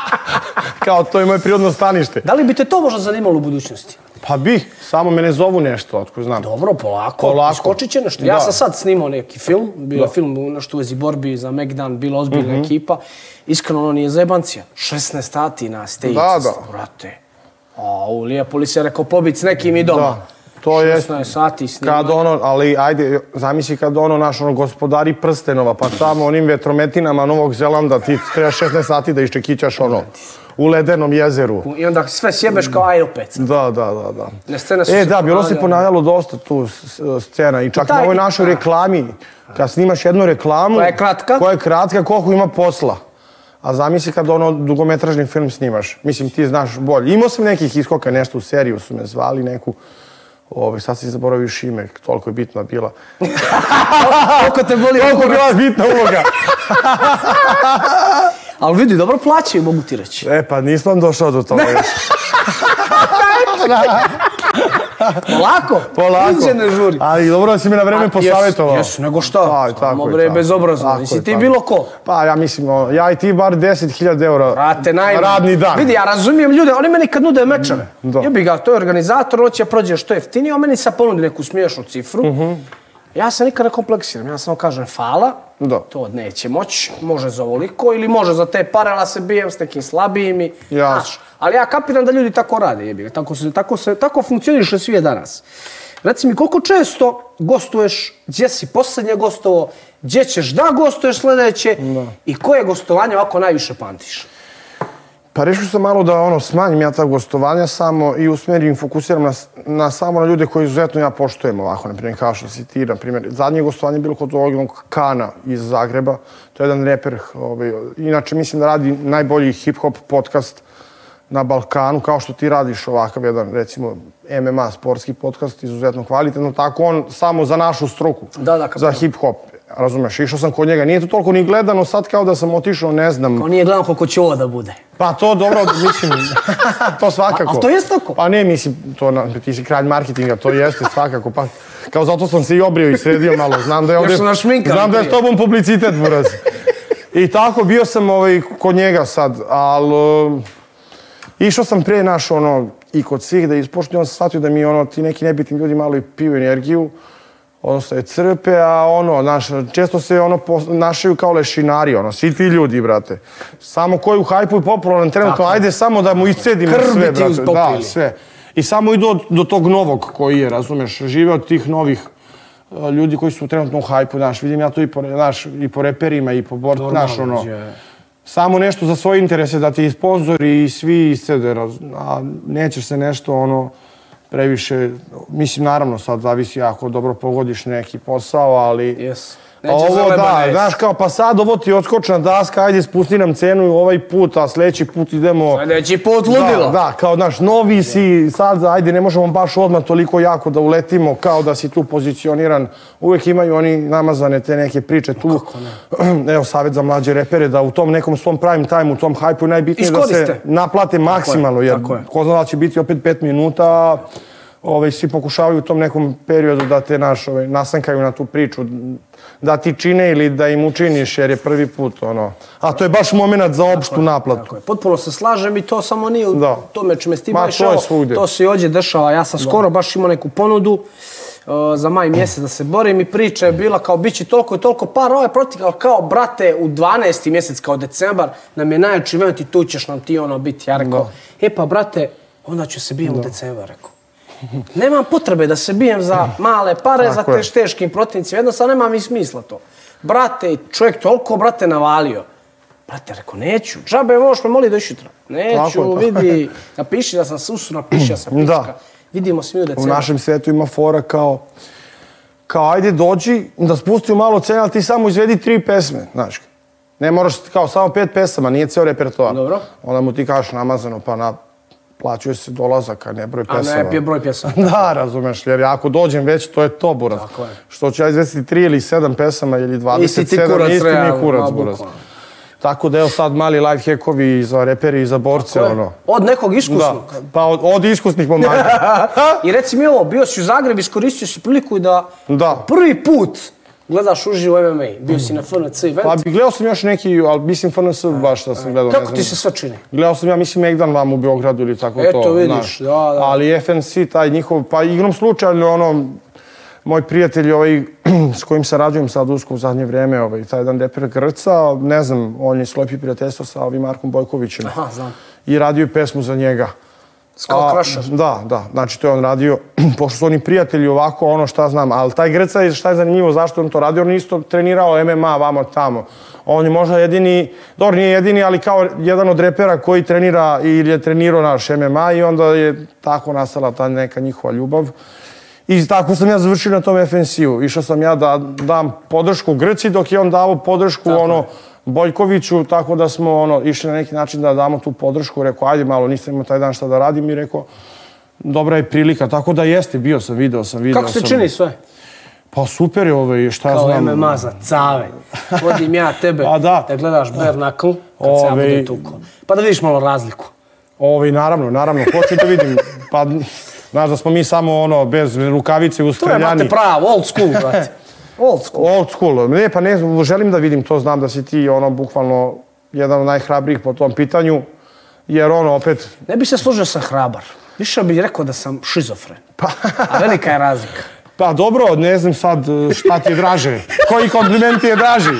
kao, to je moje prirodno stanište. Da li bi te to možda zanimalo u budućnosti? Pa bi, samo me ne zovu nešto, otko znam. Dobro, polako. Polako. Iskočit će nešto. Ja Da. sam sad snimao neki film, bio je film nešto u vezi borbi za Megdan, bila ozbiljna Mhm. ekipa. Iskreno, ono nije zajebancija. 16 sati na stage, Da, da. brate. A, u lijepo li se rekao pobit s nekim i doma. Da, to je 16 sati snima. Kad ono, ali ajde, zamisli kad ono naš ono gospodari prstenova, pa tamo onim vetrometinama Novog Zelanda ti treba 16 sati da iščekićaš ono u ledenom jezeru. I onda sve sjebeš kao aj opet. Da, da, da, da. Ne, scene su E, da, bilo se ponavljalo dosta tu scena i čak Taj- na ovoj našoj reklami, kad snimaš jednu reklamu... Koja je kratka. Koja je kratka, koliko ima posla. A zamisli kad ono dugometražni film snimaš. Mislim, ti znaš bolje. Imao sam nekih iskoka, nešto u seriju su me zvali, neku... Ove, sad si zaboravio još ime, toliko je bitna bila. Koliko te boli Toliko je bila bitna uloga. Ali vidi, dobro plaćaju, mogu ti reći. E, pa nisam došao do toga još. Polako. Polako. Niđe ne žuri. Ali dobro da si me na vreme posavjetovao. Jes, nego šta? Pa, tako je, bre, bezobrazno. Nisi ti bilo ko. Pa ja mislim, ja i ti bar 10.000 eura Brate, najmanje. radni dan. Vidi, ja razumijem ljude, oni meni kad nude mečeve. Da. Jebi ga, to je organizator, hoće prođe što jeftinije, on meni sad ponudi neku smiješnu cifru. Ja se nikad ne kompleksiram, ja samo kažem fala, Da. to neće moći, može za ovoliko ili može za te pare, ali ja se bijem s nekim slabijim i... Jasno. Znaš, ali ja kapiram da ljudi tako rade, jebi tako, se, tako, se, tako funkcioniše svijet danas. Reci mi, koliko često gostuješ, gdje si posljednje gostovo, gdje ćeš da gostuješ sljedeće i koje gostovanje ovako najviše pamtiš? Pa rešio sam malo da ono, smanjim ja ta gostovanja samo i usmerim, fokusiram na, na samo na ljude koji izuzetno ja poštujem ovako, na primjer kao što si ti, na primjer. Zadnje gostovanje je bilo kod ovog Kana iz Zagreba, to je jedan reper, ovaj, inače mislim da radi najbolji hip-hop podcast na Balkanu, kao što ti radiš ovakav jedan, recimo, MMA sportski podcast, izuzetno kvalitetno, tako on samo za našu struku, Da, da, za hip-hop. Razumeš, išao sam kod njega, nije to toliko ni gledano, sad kao da sam otišao, ne znam, On nije gledao koliko će ovo da bude. pa to dobro, mislim, to svakako. A- a to jest tako? Pa ne, mislim, to, na, ti si kralj marketinga, to jeste svakako. Pa, kao zato sam se i obrio i sredio malo. Znam da je ovdje, Još šminkali znam da je s prije. tobom publicitet, buraz. I tako, bio sam ovaj, kod njega sad, ali išao sam pre naš, ono, i kod svih da ispoštujem, onda sam shvatio da mi, ono, ti neki nebitni ljudi malo i piju energiju, odnosno je crpe, a ono, znaš, često se ono našaju kao lešinari, ono, svi ti ljudi, brate. Samo koji u hajpu i popularan trenutno, ajde samo da mu iscedimo sve, brate. ispopili. Da, sve. I samo idu od, do tog novog koji je, razumeš, žive od tih novih uh, ljudi koji su trenutno u hajpu, znaš, vidim ja to i po, znaš, i po reperima i po bord, znaš, ono, je. samo nešto za svoje interese da ti i sponzori i svi iscede, a nećeš se nešto, ono, previše, mislim, naravno, sad zavisi ako dobro pogodiš neki posao, ali... Yes. Ovo da, neće. znaš kao, pa sad ovo ti odskočna daska, ajde spusti nam cenu ovaj put, a sljedeći put idemo... Sljedeći put ludilo. Da, da, kao, znaš, novi si, sad, ajde, ne možemo baš odmah toliko jako da uletimo, kao da si tu pozicioniran. Uvijek imaju oni namazane te neke priče tu. Evo, savjet za mlađe repere, da u tom nekom svom prime time, u tom hajpu je najbitnije da se naplate maksimalno, jer ko zna da će biti opet pet minuta, ovaj, svi pokušavaju u tom nekom periodu da te naš, ovaj, nasankaju na tu priču, da ti čine ili da im učiniš jer je prvi put ono. A to je baš moment za opštu naplatu. Tako je. Potpuno se slažem i to samo nije u Da. tome čime si ti Ma, to je. To se i ovdje dešava. Ja sam skoro baš imao neku ponudu uh, za maj mjesec da se borim i priča je bila kao bit će toliko i toliko para, ovo je protikao kao brate u 12. mjesec kao decembar nam je najjači event i tu ćeš nam ti ono biti. Ja rekao, e pa brate, onda ću se bijem u decembar, rekao. Nemam potrebe da se bijem za male pare, za Tako te teškim protivnicima. Jednostavno nema mi smisla to. Brate, čovjek toliko, brate, navalio. Brate, rekao, neću. Džabe, možeš me moliti do išutra. Neću, vidi. Napiši da sam susu, napiši da sam pička. Da. Vidimo se mi u U decembru. našem svetu ima fora kao kao ajde dođi da spustimo malo cenu, ali ti samo izvedi tri pesme, znaš. Ne moraš kao samo pet pesama, nije ceo repertoar. Dobro. Onda mu ti kažeš namazano, pa na plaćuje se dolazak, a ne broj A pesama. ne, pije broj pjesama. Da, razumeš, jer ako dođem već, to je to, buraz. Tako je. Što ću ja izvesti tri ili sedam pesama ili 27, Isti ti kurac, isti mi je kurac, buraz. Tako da evo sad mali life hackovi i za reperi i za borce, je ono. Od nekog Da, iskusnog. pa od, od iskusnih momaka. I reci mi ovo, bio si u Zagrebu, iskoristio si priliku da Da. prvi put gledaš uživo MMA. Bio si na FNC event. Pa gledao sam još neki, ali mislim FNS baš da sam gledao. Kako znam. ti se sve čini? Gledao sam ja, mislim, Egdan vam u Beogradu ili tako Eto, to. vidiš, znaš. da, da. Ali FNC, taj njihov, pa igrom slučajno, ono, moj prijatelj ovaj, s kojim sarađujem sad usko u zadnje vrijeme, ovaj, taj jedan reper Grca, ne znam, on je sklopi prijateljstvo sa ovim Markom Bojkovićem. Aha, znam. I radio je pesmu za njega. Skull Crusher. Da, da, znači to je on radio, pošto su oni prijatelji ovako, ono šta znam, ali taj Greca, je- šta je zanimljivo, zašto on to radio, on isto trenirao MMA vamo tamo. On je možda jedini, dobro nije jedini, ali kao jedan od repera koji trenira ili je trenirao naš MMA i onda je tako nastala ta neka njihova ljubav. I tako sam ja završio na tom FNC-u. Išao sam ja da dam podršku Grci dok je on dao podršku ono Bojkoviću, tako da smo ono išli na neki način da damo tu podršku. Rekao, ajde malo, nisam imao taj dan šta da radim i rekao, dobra je prilika. Tako da jeste, bio sam, video sam, video Kako se sam. čini sve? Pa super je ovaj, šta Kao znam. MMA za cave. Vodim ja tebe A da. da gledaš bare knuckle kad se ja Ovaj- budem tuko. Pa da vidiš malo razliku. Ovaj, naravno, naravno, hoću da vidim. Pa, znaš da smo mi samo ono, bez rukavice u To je, streljani. brate, pravo, old school, brate. Old school. Old school. Ne, pa ne, znam, želim da vidim to, znam da si ti ono, bukvalno jedan od najhrabrijih po tom pitanju. Jer ono, opet, Ne bi se složio sa hrabar. Više bih rekao da sam šizofren. Pa. A velika je razlika. pa dobro, ne znam sad e, šta ti je draže. Koji kompliment ti je draži?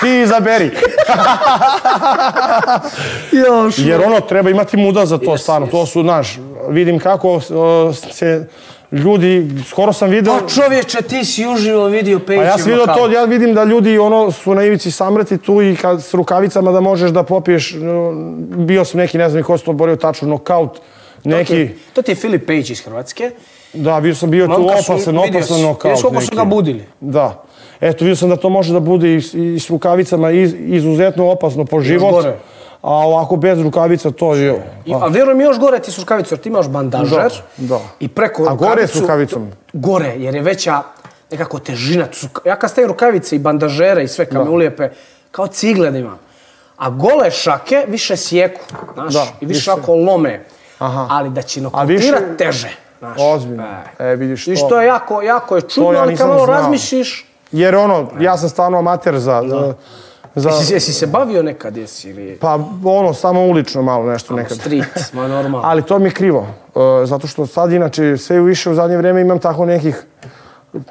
Ti izaberi. Još. Jer ono, treba imati muda za to, stvarno. To su, znaš, vidim kako se ljudi, skoro sam video... Pa čovječe, ti si uživo vidio Pejićev Pa ja sam vidio to, ja vidim da ljudi ono su na ivici samreti tu i kad s rukavicama da možeš da popiješ, bio sam neki, ne znam ko se to borio tačno, nokaut, neki, To ti je Filip Pejić iz Hrvatske. da, bio sam bio tu Momka su- opasan, opasan nokaut Vidiš koliko su neki. ga budili. Da. Eto, vidio sam da to može da bude i, s- i s rukavicama iz, izuzetno opasno po život. gore. A ovako bez rukavica to je... I, a vjeruj mi još gore ti su rukavice, jer ti imaš bandažer. Da, da. I preko A gore s rukavicu- rukavicom? Gore, jer je veća nekako težina. Su, ja kad stavim rukavice i bandažere i sve kad me ulijepe, kao cigle da imam. A gole šake više sjeku, znaš, Da, i više više. ako lome. Aha. Ali da će A nokautirati više- teže. Znaš. Ozbiljno. E. E, vidiš I to. što je jako, jako je čudno, ja ali kad malo znao. razmišljiš, Jer ono, ja sam stvarno amater za... za, za jesi, jesi se bavio nekad, jesi ili pa ono, samo ulično malo nešto nekad. street, ma normalno. Ali to mi je krivo, e, zato što sad inače sve više u zadnje vrijeme imam tako nekih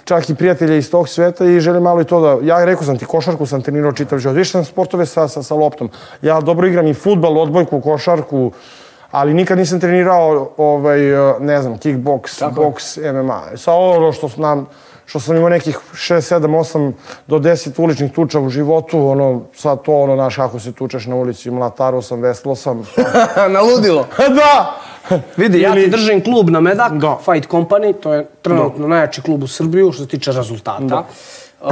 čak i prijatelja iz tog sveta i želim malo i to da... Ja rekao sam ti, košarku sam trenirao čitav život. Više sam sportove sa, sa, sa loptom. Ja dobro igram i futbal, odbojku, košarku, ali nikad nisam trenirao, ovaj, e, ne znam, kickbox, boks, MMA. Sa ovo što nam što sam imao nekih 6, 7, 8 do 10 uličnih tuča u životu, ono, sad to, ono, znaš, kako se tučeš na ulici, mlataro sam, veslo sam. Naludilo. da! Vidi, ja ti držim klub na Medak, Da. Fight Company, to je trenutno najjači klub u Srbiju što se tiče rezultata. Uh,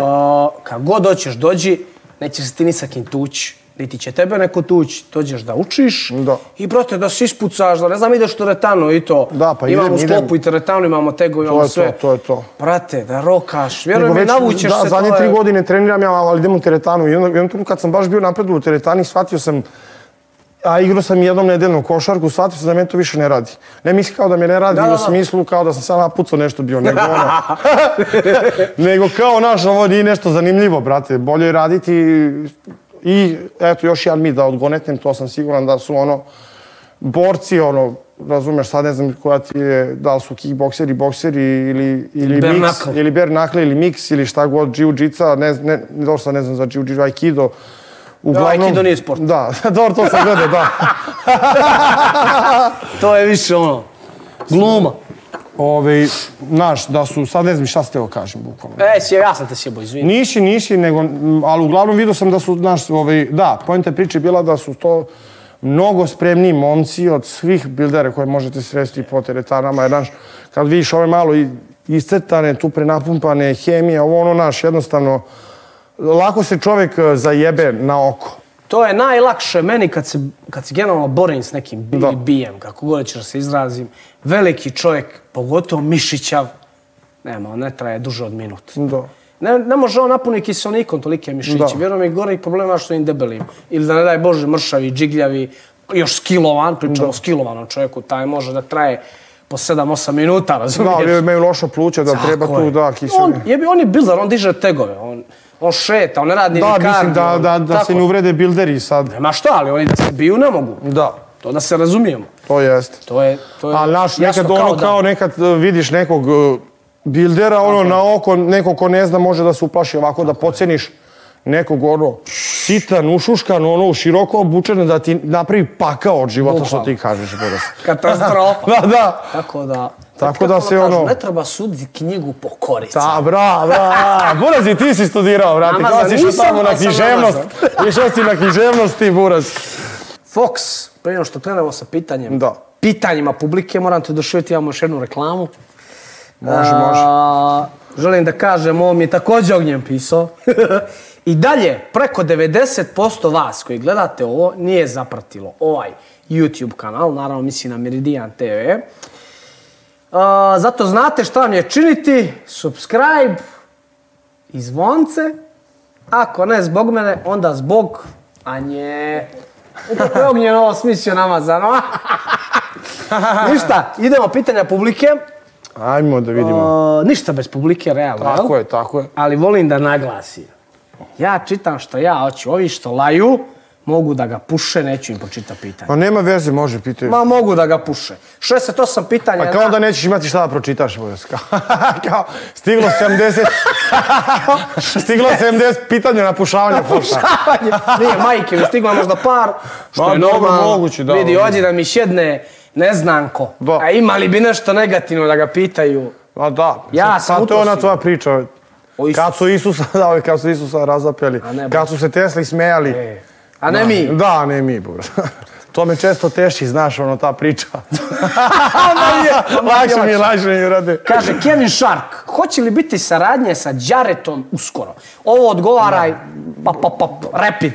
kad god doćeš, dođi, neće se ti ni sa kim tući, niti će tebe neko tući, dođeš da učiš Da. i brate da se ispucaš, da ne znam ideš u teretanu i to. Da, pa imamo idem, u sklopu idem. i teretanu, imamo tego, imamo To je to, sve. to je to. Brate, da rokaš, vjeruj Nego mi, već, navučeš da, se, zadnje to tri je... godine treniram ja, ali idem u teretanu. I onda, trenutku kad sam baš bio napred u teretani, shvatio sam a igrao sam jednom nedeljno košarku, shvatio sam da me to više ne radi. Ne misli kao da me ne radi Da, da, u da. smislu kao da sam sam napucao nešto bio, nego ono, nego kao naš, ovo nije nešto zanimljivo, brate. Bolje je raditi i eto još jedan mit da odgonetnem, to sam siguran da su ono borci, ono, razumeš, sad ne znam koja ti je, da li su kickbokseri, bokseri ili, ili Bare mix, knuckle. ili bare knuckle ili mix ili šta god, jiu-jitsa, ne, ne, dobro sad ne znam za jiu-jitsu, aikido. Uglavnom, aikido nije sport. Da, dobro, to sam gledao, da. To je više ono, gluma. Ove, znaš, da su, sad ne znam šta ste teo kažem, bukvalno. E, sje, ja sam te sjebo, izvini. Nisi, nisi, nego, ali uglavnom vidio sam da su, znaš, ovaj, da, pojenta priče je bila da su to mnogo spremniji momci od svih bildera koje možete sresti po teretanama, jer, znaš, kad vidiš ove malo i- iscrtane, tu prenapumpane, hemija, ovo ono, naš, jednostavno, lako se čovjek e, zajebe na oko. To je najlakše meni kad se, kad se generalno borim s nekim bi, Da. bijem, kako god ćeš da se izrazim. Veliki čovjek, pogotovo mišićav, nema, ne traje duže od minut. Da. Ne, ne može on napuniti kiselnikom tolike mišiće. Da. Vjerujem mi gore i problema što im debelim. Ili da ne daj Bože mršavi, džigljavi, još skilovan, pričamo o skilovanom čovjeku, taj može da traje po 7-8 minuta, Da, razumiješ? ali imaju loša pluća, da treba Tako tu, je. da, On, kiselje. jebi, on je bildar, on diže tegove, on, on šeta, on ne radi Da, ni mislim kardio, da, da, da se tako. ne uvrede bilderi sad. Ma šta, ali oni da se biju ne mogu. Da, To da se razumijemo. to jeste. To je, to je A naš, nekad ono da. kao nekad e, vidiš nekog e, bildera, ono na oko, neko ko ne zna može da se uplaši ovako, da poceniš nekog ono sitan, ušuškan, ono široko obučen, da ti napravi pakao od života, što ti kažeš. Katastrofa. Da, da. Tako da... Tako da se kažu, ono- Ne treba suditi knjigu po korici. Da, bra, bra. Buraz, i ti si studirao, brate. Kao si išao tamo na književnost. Išao si na književnost ti, Buraz. Fox, prije nego što krenemo sa pitanjem, Da. pitanjima publike, moram te došljeti, imamo još jednu reklamu. Može, može. A, želim da kažem, ovo mi je također Ognjen pisao. I dalje, preko 90% vas koji gledate ovo nije zapratilo ovaj YouTube kanal, naravno misli na Meridian TV. A, zato znate šta vam je činiti, subscribe i zvonce. Ako ne zbog mene, onda zbog Anje. Kako je Ognjen ovo smislio namazano. Ništa, idemo pitanja publike. Ajmo da vidimo. O, ništa bez publike, realno. Tako je, tako je. Ali volim da naglasim. Ja čitam što ja hoću. Ovi što laju, mogu da ga puše, neću im pročitati pitanje. Ma nema veze, može pitati. Ma mogu da ga puše. 68 pitanja. A kao na- da nećeš imati šta da pročitaš, Boris. Kao, stiglo 70... stiglo 70 pitanja na pušavanje pošta. Nije, majke mi stigla možda par, što Ma, je dobro, normalno. moguće, da. Vidi, ođi da mi šedne neznanko. Da. A ima li bi nešto negativno da ga pitaju? A da. Ja sam pa to je ona tvoja priča. O Isusu. Kad su Isusa, da, kad su Isusa ne, kad su se Tesli smejali. E, A ne mi. Da, ne mi, Boris. To me često teši, znaš, ono, ta priča. lakše mi, lakše mi, rade. Kaže Kevin Shark, hoće li biti saradnje sa Jaretom uskoro? Ovo odgovaraj, pa, pa, pa, rapid.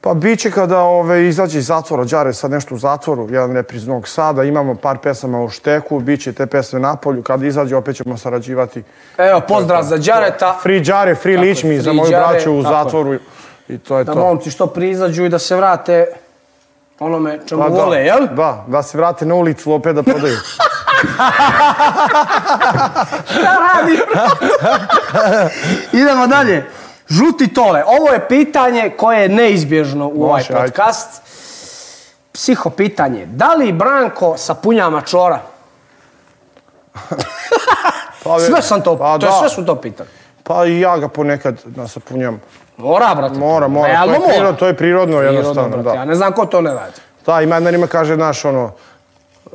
Pa bit će kada ove, izađe iz zatvora, Đare sad nešto u zatvoru, jedan rep iz Novog Sada, imamo par pesama u šteku, bit će te pesme na polju, kada izađe opet ćemo sarađivati. Evo, pozdrav za Jareta. Free Đare, free je, ličmi za moju braću u tako je. I to je Da to. momci što prizađu i da se vrate onome čemu Pa da, vole, jel? Da, da se vrate na ulicu opet da prodaju. Šta radi? Idemo dalje. Žuti tole. Ovo je pitanje koje je neizbježno u ovaj Može, ajde. podcast. Psiho pitanje. Da li Branko sapunja mačora? Pa, Sve sam to, pa to je da. sve su to pitali. Pa i ja ga ponekad nasapunjam. Mora, brate. Mora, mora, to Realno je, mora. prirodno, to je prirodno, jednostavno, brate. da. Ja ne znam ko to ne radi. Da, ima jedna rima kaže, znaš, ono,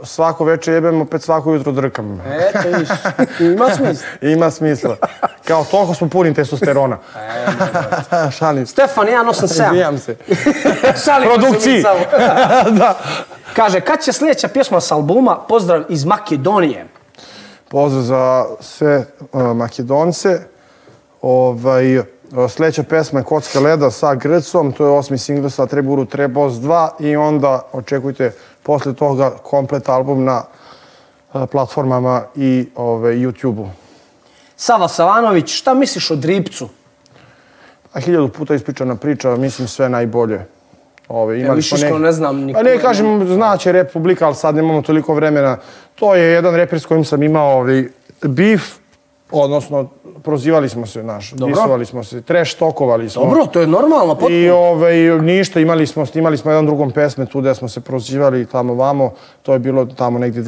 svako večer jebem, opet svako jutro drkam. Eto, viš. Ima smisla. Ima smisla. Kao, toliko smo puni testosterona. Šalim se. Stefan 187. Izvijam se. Šalimo se mi Produkciji. da. Kaže, kad će sljedeća pjesma s albuma Pozdrav iz Makedonije? Pozdrav za sve uh, Makedonce. Ovaj, sljedeća pesma je Kocka leda sa Grcom, to je osmi singl sa Treburu Trebos 2 i onda očekujte posle toga komplet album na uh, platformama i ovaj, YouTube-u. Sava Savanović, šta misliš o Dripcu? A hiljadu puta ispričana priča, mislim sve najbolje. Ove, Ja imali više smo iskreno nek- ne znam ni Pa ne kažem, znaće Republika, ali sad nemamo toliko vremena. To je jedan reper s kojim sam imao ovaj, bif, odnosno prozivali smo se, naš, Dobro. disovali smo se, trash tokovali smo. Dobro, to je normalno, potpuno. I ovaj, ništa, imali smo, snimali smo jedan drugom pesme tu gde smo se prozivali tamo vamo. To je bilo tamo negdje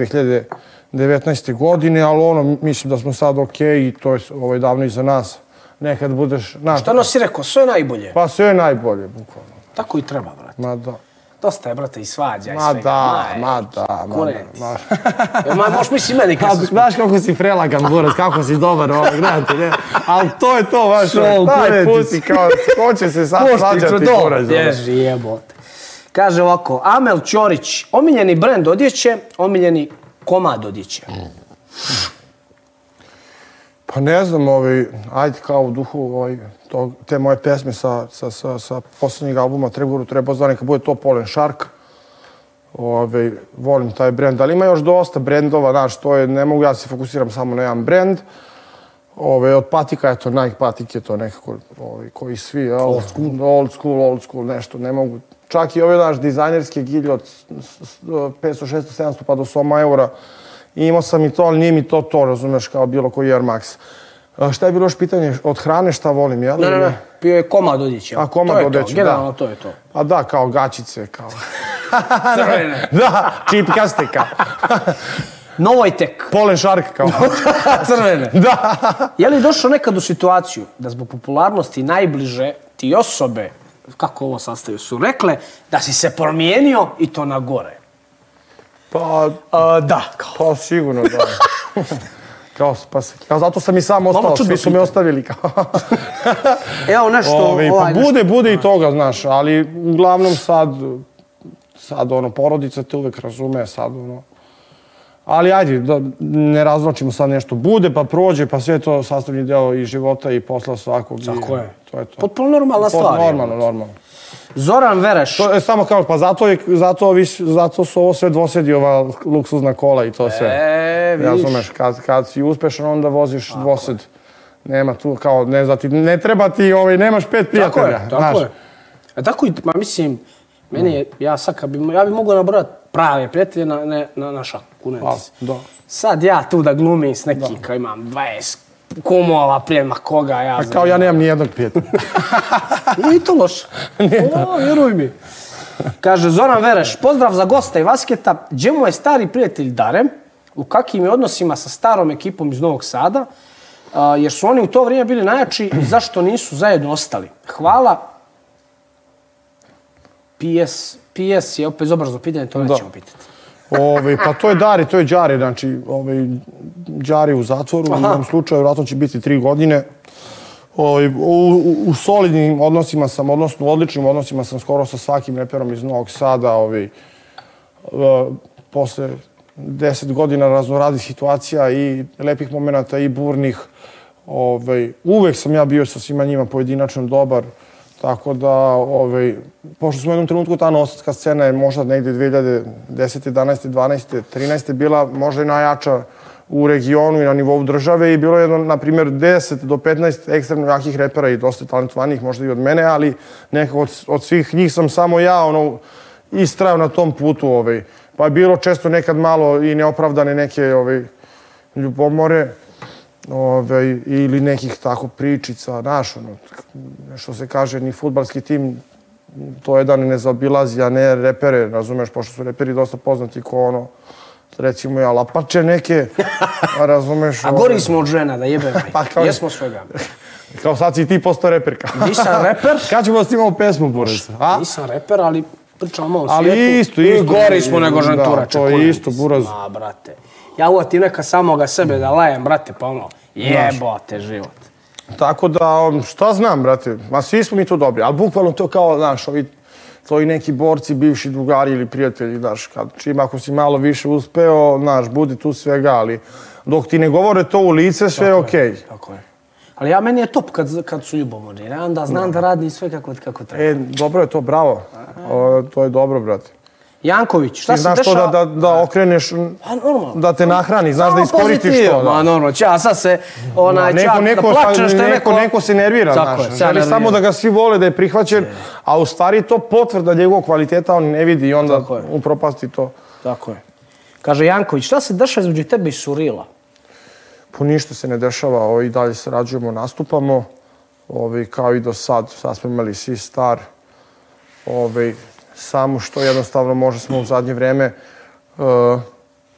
2019. godine, ali ono, mislim da smo sad okej i to je ovaj, davno iza nas. Nekad budeš, znaš, Šta nosi rekao, sve najbolje. pa sve je najbolje, bukvalno. Tako i treba, brate. Ma da. Dosta je, brate, i svađa i Ma svega. da, Maj, ma da, ma da. Ma. Jel, ma, možeš misli meni kad sam Znaš kako si prelagan, Boras, kako si dobar, ovo, gledajte, ne? Ali to je to, baš, Šol, taj kurenti pusti, kao, ko će se sad svađati, ono. Bježi, jebote. Kaže ovako, Amel Ćorić, omiljeni brend odjeće, omiljeni komad odjeće. Pa ne znam, ovaj, ajde kao u duhu ovaj, tog, te moje pesme sa, sa, sa, sa posljednjeg albuma Treburu treba zvani, neka bude to Polen Shark. Ove, volim taj brend, ali ima još dosta brendova, znaš, to je, ne mogu ja se fokusiram samo na jedan brend. Ove, od patika, eto, Nike patik je to nekako, ovaj, koji svi, jel? Old school. Old school, old school, nešto, ne mogu. Čak i ove, znaš, dizajnerske gilje od s- s- 500, 600, 700 pa do 100 eura. I imao sam i to, ali nije mi to to, razumeš, kao bilo koji Air Max. A šta je bilo još pitanje? Od hrane šta volim, jel? Ne, ne, ne, bio je komad odjeće. A, komad to je odjeće, to, da. generalno to je to. A da, kao gačice, kao... Crvene. da, čipkaste, kao. Novojtek. Polen Shark, kao. Crvene. da. Je li došao nekad u situaciju da zbog popularnosti najbliže ti osobe, kako ovo sastavio, su rekle da si se promijenio i to na gore? Pa, A, da, kao. Pa sigurno da. Kao, pa, se- kao, zato sam i sam ostao, svi su me ostavili. Kao. Evo nešto, Ove, pa ovaj, nešto. bude, bude i toga, znaš, ali uglavnom sad, sad ono, porodica te uvek razume, sad ono, Ali ajde, da ne razvlačimo sad nešto. Bude, pa prođe, pa sve to sastavni deo i života i posla svakog. Tako je. To je to. Potpuno normalna Pot- stvar. Normalno, normalno. Zoran Vereš. To je samo kao, pa zato, je, zato, ovi, zato su ovo sve dvosedi, ova luksuzna kola i to sve. E, vidiš. Razumeš, kad, kad si uspešan, onda voziš dvosed. Nema tu kao, ne znam ti, ne treba ti, ovaj, nemaš pet Tako prijatelja. je, tako znaš. je. A tako i, ma mislim, meni je, ja sad kad bi, ja bi mogao nabrojati prave prijatelje na, ne, na, na šaku, kunem A, se. da. Sad ja tu da glumim s nekim, kao imam 20 kumova, prijema koga ja znam. kao ja nemam ni jednog prijatelja. Nije to loše. o, vjeruj mi. Kaže Zoran Vereš, pozdrav za gosta i Vasketa. Gdje mu je stari prijatelj Dare? U kakvim je odnosima sa starom ekipom iz Novog Sada? A, jer su oni u to vrijeme bili najjači i zašto nisu zajedno ostali? Hvala. PS, PS je opet bezobrazno pitanje, to nećemo pitati. Ove, pa to je Dari, to je Đari, znači, ove, Đari u zatvoru, u Aha. ovom slučaju, vjerojatno će biti tri godine. Ove, u, u, u solidnim odnosima sam, odnosno u odličnim odnosima sam skoro sa svakim reperom iz Novog Sada, ove, posle deset godina raznoraznih situacija i lepih momenata i burnih. Ovaj, uvek sam ja bio sa svima njima pojedinačno dobar. Tako da, ovaj, pošto smo u jednom trenutku ta novosadska scena je možda negde 2010. 11. 12. 13. bila možda i najjača u regionu i na nivou države i bilo je, jedno, na primjer, 10 do 15 ekstremno jakih repera i dosta talentovanih, možda i od mene, ali nekako od, od svih njih sam samo ja, ono, istrajao na tom putu. Ovaj. Pa je bilo često nekad malo i neopravdane neke ovaj, ljubomore ovaj, ili nekih tako pričica, znaš, ono, što se kaže, ni futbalski tim, to je da ne zaobilazi, a ne repere, razumeš, pošto su reperi dosta poznati ko ono, recimo ja, lapače neke, a razumeš... A gori smo od žena, da jebe Pa kao- Jesmo svega. Kao sad si ti postao reper, kao. Nisam reper, Kad ćemo da snimamo pesmu, Boris? A? nisam reper, ali pričam o ovom Ali svijetu. isto, I isto. Gori smo nego Da, ženturače. to je isto, buraz. Ma, brate. Ja uvatim neka samoga sebe da lajem, brate, pa ono, jebote život. Tako da, um, šta znam, brate, ma svi smo mi tu dobri, ali bukvalno to kao, znaš, ovi tvoji neki borci, bivši drugari ili prijatelji, znaš, kad, čim ako si malo više uspeo, znaš, budi tu svega, ali dok ti ne govore to u lice, sve je okej. Tako je. Ali ja, meni je top kad, kad su ljubomorni. Onda znam da radi sve kako, kako treba. E, dobro je to, bravo. O, to je dobro, brate. Janković, šta Ti se znaš to da, da, da okreneš, Pa normalno. da te nahrani, znaš da Samo iskoristiš pozitiv. to. Da. Ma normalno, će, a sad se onaj, neko, čak neko, da plačeš, neko, te neko, neko se nervira, Tako znaš. je, Želi nervira. samo da ga svi vole, da je prihvaćen, a u stvari to potvrda njegovog kvaliteta on ne vidi i onda upropasti to. Tako je. Kaže Janković, šta se dešava između tebe i Surila? Po ništa se ne dešava, ovaj, i dalje sarađujemo, nastupamo, ovaj, kao i do sad, sad smo imali svi star, ovaj, samo što jednostavno možda smo u zadnje vreme uh,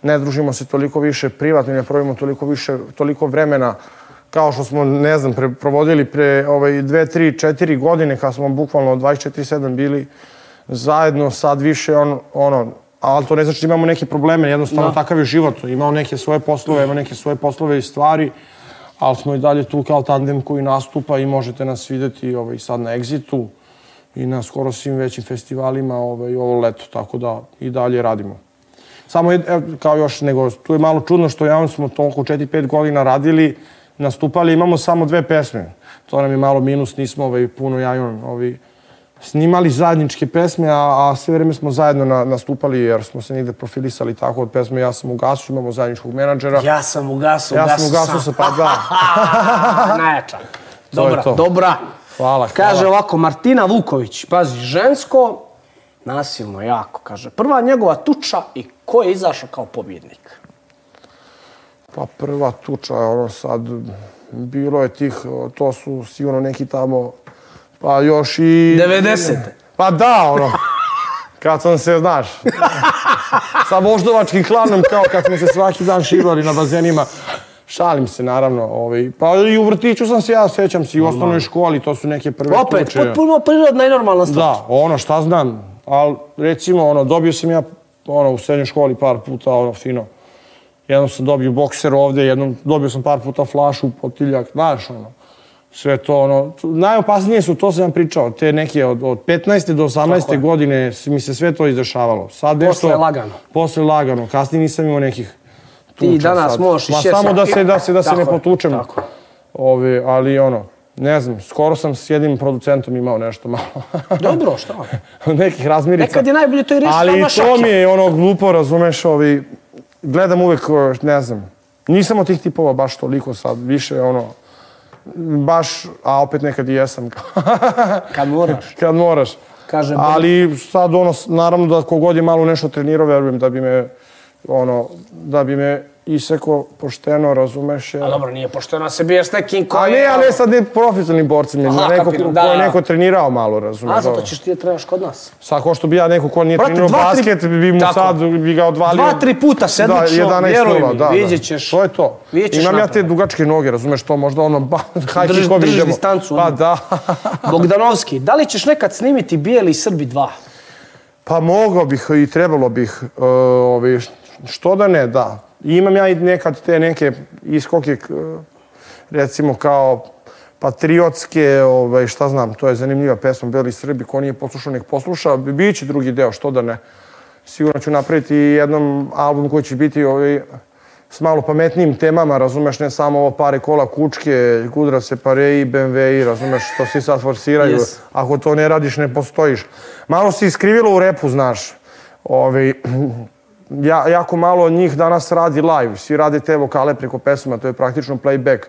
ne družimo se toliko više privatno i ne provimo toliko više, toliko vremena kao što smo, ne znam, pre, provodili pre ovaj, dve, tri, četiri godine kad smo bukvalno 24-7 bili zajedno, sad više on, ono, ali to ne znači da imamo neke probleme, jednostavno Da. takav je život. Imao neke svoje poslove, ima neke svoje poslove i stvari, ali smo i dalje tu kao tandem koji nastupa i možete nas videti ovaj, sad na Exitu i na skoro svim većim festivalima ovaj, ovo leto, tako da i dalje radimo. Samo je, kao još, nego tu je malo čudno što ja smo toliko 4-5 godina radili, nastupali, imamo samo dve pesme. To nam je malo minus, nismo ovaj, puno ja i on ovaj, snimali zajedničke pesme, a, a sve vreme smo zajedno na, nastupali jer smo se negde profilisali tako od pesme. Ja sam u gasu, imamo zajedničkog menadžera. Ja sam u gasu, Ja sam u gasu sa, pa da. Najjača. Dobra, dobra. Hvala, Kaže hvala. ovako, Martina Vuković, pazi, žensko, nasilno jako, kaže. Prva njegova tuča i ko je izašao kao pobjednik? Pa prva tuča, ono sad, bilo je tih, to su sigurno neki tamo, pa još i... 90. Pa da, ono, kad sam se, znaš, sa voždovačkim klanom, kao kad smo se svaki dan šivali na bazenima, šalim se naravno, ovaj, pa i u vrtiću sam se ja, sećam se, i u osnovnoj školi, to su neke prve Opet, tuče. potpuno prirodna i normalna stvar. Da, ono, šta znam, ali recimo, ono, dobio sam ja, ono, u srednjoj školi par puta, ono, fino. Jednom sam dobio bokser ovde, jednom dobio sam par puta flašu, potiljak, znaš, ono. Sve to, ono, najopasnije su, to sam vam pričao, te neke od, od 15. do 18. godine mi se sve to izdešavalo. Sad nešto... Posle lagano. Posle lagano, kasnije nisam imao nekih Ti danas sad. možeš i Ma šest samo da se, da se, da se Tako ne potučem. tako. Ove, ali ono, ne znam, skoro sam s jednim producentom imao nešto malo. Dobro, šta? nekih razmirica. Nekad je najbolje to i reći Ali to šake. mi je ono glupo, razumeš, ovi, gledam uvek, ne znam, nisam od tih tipova baš toliko sad, više ono, baš, a opet nekad i jesam, Kad moraš. kad moraš. Kaže, Ali sad ono, naravno da kogod je malo nešto trenirao, verujem da bi me, ono, da bi me iseko pošteno, razumeš, jer... A dobro, nije pošteno da se biješ nekim ko A je... ne, a ne sad ne profesionalnim borcima, Aha, neko ko, da, ko je da. neko trenirao malo, razumeš. A zato ćeš ti da trebaš kod nas. Sad, ko što bi ja neko ko nije Brate, trenirao dva, tri- basket, bi mu Tako. sad bi ga odvalio. Dva, tri puta sedmično, da, 11 vjeruj mi, da, vidjet da. ćeš- To je to. ćeš Imam ja te dugačke noge, razumeš to, možda ono, ba, kickovi držiš idemo. distancu, Pa da. Bogdanovski, da li ćeš nekad snimiti Bijeli Srbi 2? Pa mogao bih i trebalo bih, uh, ovi, što da ne, da. I imam ja i nekad te neke iskoke, recimo kao patriotske, ovaj, šta znam, to je zanimljiva pesma Beli Srbi, ko nije poslušao, nek posluša, biće drugi deo, što da ne. Sigurno ću napraviti jednom album koji će biti ovaj, s malo pametnijim temama, razumeš, ne samo ovo pare kola kučke, kudra se pareji, BMW-i, razumeš, što svi sad forsiraju. Yes. Ako to ne radiš, ne postojiš. Malo se iskrivilo u repu, znaš. Ovi, ja, jako malo od njih danas radi live. Svi rade te vokale preko pesma, to je praktično playback.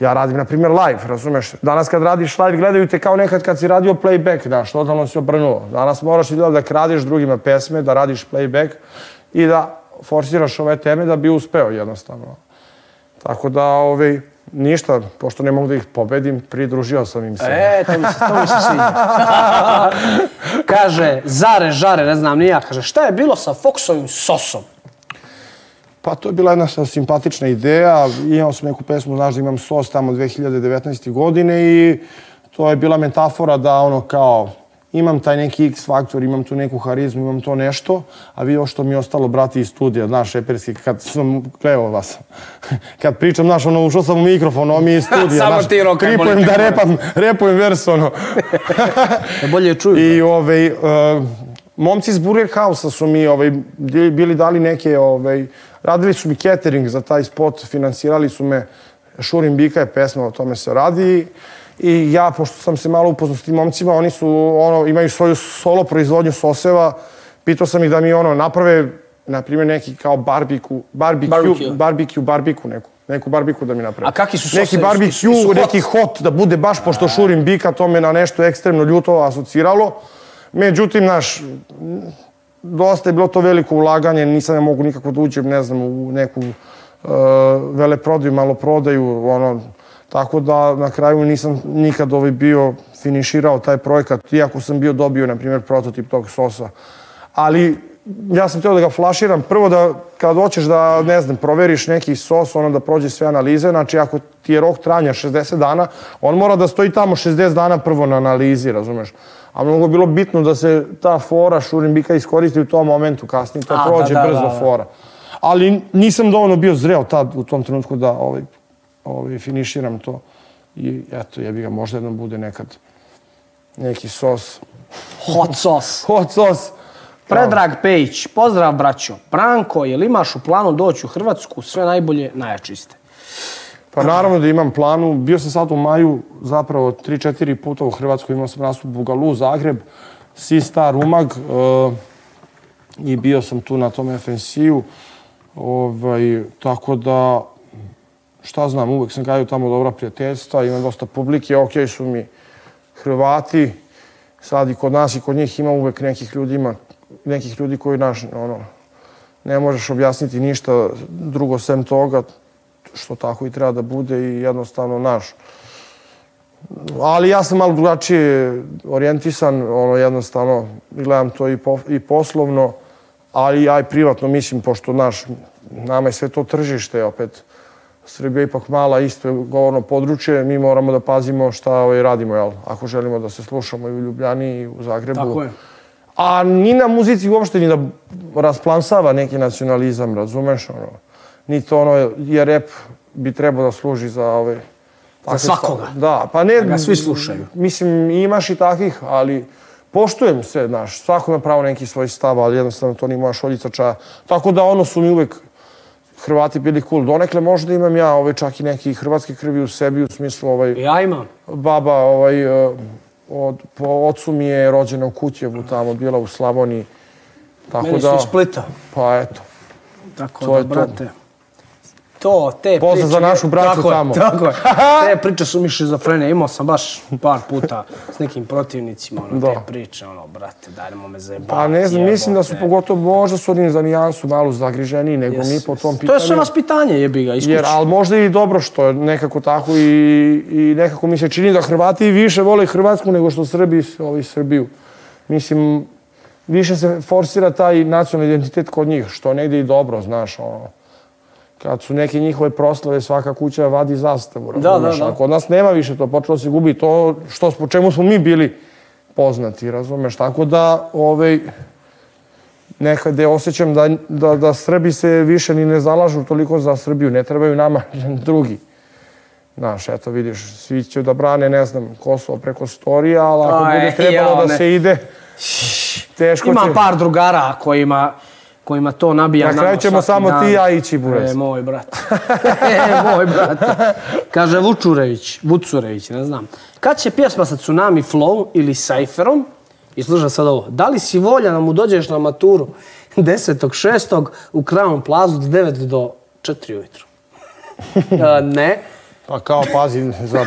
Ja radim, na primjer, live, razumeš? Danas kad radiš live, gledaju te kao nekad kad si radio playback, znaš, totalno si obrnuo. Danas moraš i da kradiš drugima pesme, da radiš playback i da forsiraš ove teme da bi uspeo jednostavno. Tako da, ovaj, ništa, pošto ne mogu da ih pobedim, pridružio sam im se. E, to mi se, to mi se sviđa. kaže, zare, žare, ne znam ni ja, kaže, šta je bilo sa Foxovim sosom? Pa to je bila jedna simpatična ideja. Imao sam neku pesmu, znaš da imam sos tamo 2019. godine i to je bila metafora da ono kao imam taj neki X faktor, imam tu neku harizmu, imam to nešto, a vi što mi je ostalo, brati, iz studija, znaš, šeperski, kad sam, evo vas, kad pričam, znaš, ono, ušao sam u mikrofon, ovo mi je iz studija, Samo znaš, ti rokaj, kripujem boli da repam, repujem vers, ono. Da bolje čuju. I ovaj, uh, momci iz Burger House-a su mi ovaj, bili bili dali neke, ovaj, radili su mi catering za taj spot, finansirali su me, Šurim Bika je pesma, o tome se radi. I ja, pošto sam se malo upoznao s tim momcima, oni su, ono, imaju svoju solo proizvodnju soseva, pitao sam ih da mi ono naprave, na primjer, neki kao barbiku, barbecue, Barbecue. barbecue, barbiku neku. Neku barbiku da mi naprave. A kakvi su Neki sosevi? barbecue, Su hot? neki hot, da bude baš, pošto šurim bika, to me na nešto ekstremno ljuto asociralo. Međutim, naš, dosta je bilo to veliko ulaganje, nisam ja mogu nikako da uđem, ne znam, u neku uh, veleprodaju, maloprodaju, ono, tako da na kraju nisam nikad ovaj bio finiširao taj projekat, iako sam bio dobio, na primjer, prototip tog sosa. Ali ja sam htio da ga flaširam. Prvo da kad hoćeš da, ne znam, proveriš neki sos, ono da prođe sve analize, znači ako ti je rok trajanja 60 dana, on mora da stoji tamo 60 dana prvo na analizi, razumeš? A mnogo je bilo bitno da se ta fora šurim bika iskoristi u tom momentu, kasnije to A, da, prođe da, brzo da, da. fora. Ali nisam dovoljno bio zreo tad u tom trenutku da ovaj, ovaj, finiširam to. I eto, jebi ga, možda jednom bude nekad neki sos. Hot sauce. Hot sos. Predrag Pejić, pozdrav braćo. Branko, jel imaš u planu doći u Hrvatsku? Sve najbolje, najjači ste. Pa naravno da imam planu. Bio sam sad u maju zapravo 3-4 puta u Hrvatskoj. Imao sam nastup u Bugalu, Zagreb, Sistar, Umag e, i bio sam tu na tom FNC-u. Ovaj, tako da, šta znam, uvek sam gajio tamo dobra prijateljstva, imam dosta publike, ok su mi Hrvati. Sad i kod nas i kod njih ima uvek nekih ljudi, ima nekih ljudi koji naš, ono, ne možeš objasniti ništa drugo sem toga, što tako i treba da bude i jednostavno naš. Ali ja sam malo drugačije orijentisan, ono jednostavno gledam to i, po, i poslovno, ali ja i privatno mislim, pošto naš, nama je sve to tržište, opet Srbija ipak mala, isto govorno područje, mi moramo da pazimo šta ovaj, radimo, jel? Ako želimo da se slušamo i u Ljubljani i u Zagrebu. Tako je. A ni na muzici uopšte ni da rasplansava neki nacionalizam, razumeš? Ono, ni to ono, jer rep bi trebao da služi za ove... takve svakoga. Da, pa ne... Da ga svi slušaju. Mislim, imaš i takvih, ali poštujem sve, znaš, svako ima pravo neki svoj stav, ali jednostavno to nije moja šoljica čaja. Tako da ono su mi uvek Hrvati bili cool. Donekle možda imam ja ovaj, čak i neki hrvatske krvi u sebi, u smislu ovaj, Ja imam. baba ovaj, eh, od, po ocu mi je rođena u Kutjevu, tamo bila u Slavoniji. Tako Meni su da, iz Splita. pa eto. Tako To da, je to. To, te Pozdrav priče... za našu braću tako tamo. Tako je. Te priče su mi šizofrene. Imao sam baš par puta s nekim protivnicima, ono, te Da. priče, ono, brate, dajmo me zajebati. Pa ne znam, mislim da su pogotovo, možda su oni za nijansu malo zagriženiji nego Jes, mi po tom To pitanju. je sve vaspitanje, jebi ga, iskući. Jer, ali možda i dobro što je nekako tako i, i nekako mi se čini da Hrvati više vole Hrvatsku nego što Srbi ovi Srbiju. Mislim, više se forsira taj nacionalni identitet kod njih, što je negdje i dobro, znaš, ono. Kad su neke njihove proslave, svaka kuća vadi zastavu, Da, razumeš? da, da. A kod nas nema više to, počelo se gubi to što, po čemu smo mi bili poznati, razumeš? Tako da, ovaj, nekada osjećam da, da, da Srbi se više ni ne zalažu toliko za Srbiju, ne trebaju nama drugi. Znaš, eto vidiš, svi će da brane, ne znam, Kosovo preko storija, ali ako Aj, bude trebalo jao, da se ide, teško Imam će. par drugara kojima, kojima to nabija Na kraju ćemo samo dan. ti i ja ići, Buraz. E, moj brat. e, moj brat. Kaže Vučurević, Vucurević, ne znam. Kad će pjesma sa Tsunami Flow ili Cypherom, i slušaj sad ovo, da li si voljan da mu dođeš na maturu 10.6. u Crown Plaza od 9 do 4 ujutro? E, ne, Pa kao, pazi, za,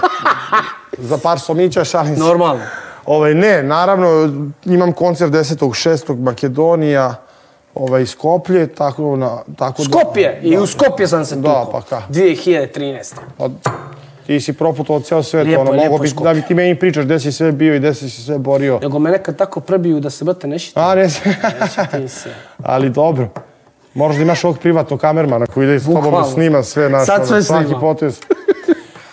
za par somića šalim se. normalno. Ovaj, ne, naravno, imam koncert 10.6. Makedonija, ovaj, Skoplje, tako, na, tako da... Skopje, i u Skopje sam se Da, tukao. pa ka. 2013. Pa, ti si proputovao ceo svet, Lijepo ono, mogo bi, Skopje. da bi ti meni pričaš gde si sve bio i gde si se sve borio. Nego me nekad tako prebiju da se, brate, ne. A, ne, Ti se. ali dobro. Moraš da imaš ovog privatnog kamermana koji ide s tobom da snima sve naše, Sad sve svaki snima. potez.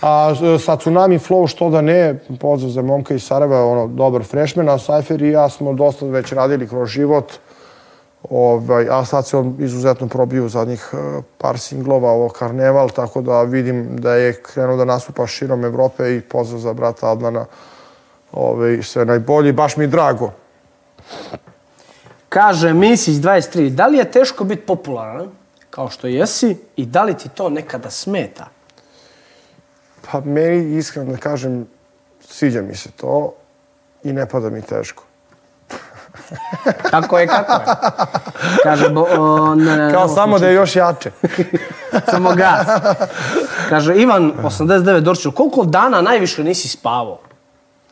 A sa Tsunami Flow, što da ne, pozdrav za momka iz Sarajeva, ono, dobar freshman, a Cypher i ja smo dosta već radili kroz život. Ovaj, a sad se on izuzetno probio u zadnjih eh, par singlova, ovo Karneval, tako da vidim da je krenuo da nastupa širom Evrope i pozdrav za brata Adnana. Ovaj, sve najbolji, baš mi drago. Kaže Misić 23, da li je teško biti popularan, kao što jesi, i da li ti to nekada smeta? Pa meni, iskreno da kažem, sviđa mi se to i ne pada mi teško. Kako je, kako je. Kaže, bo, o, ne, ne, Kao samo da je još jače. Samo gas. Kaže, Ivan, 89 Dorčil, koliko dana najviše nisi spavao?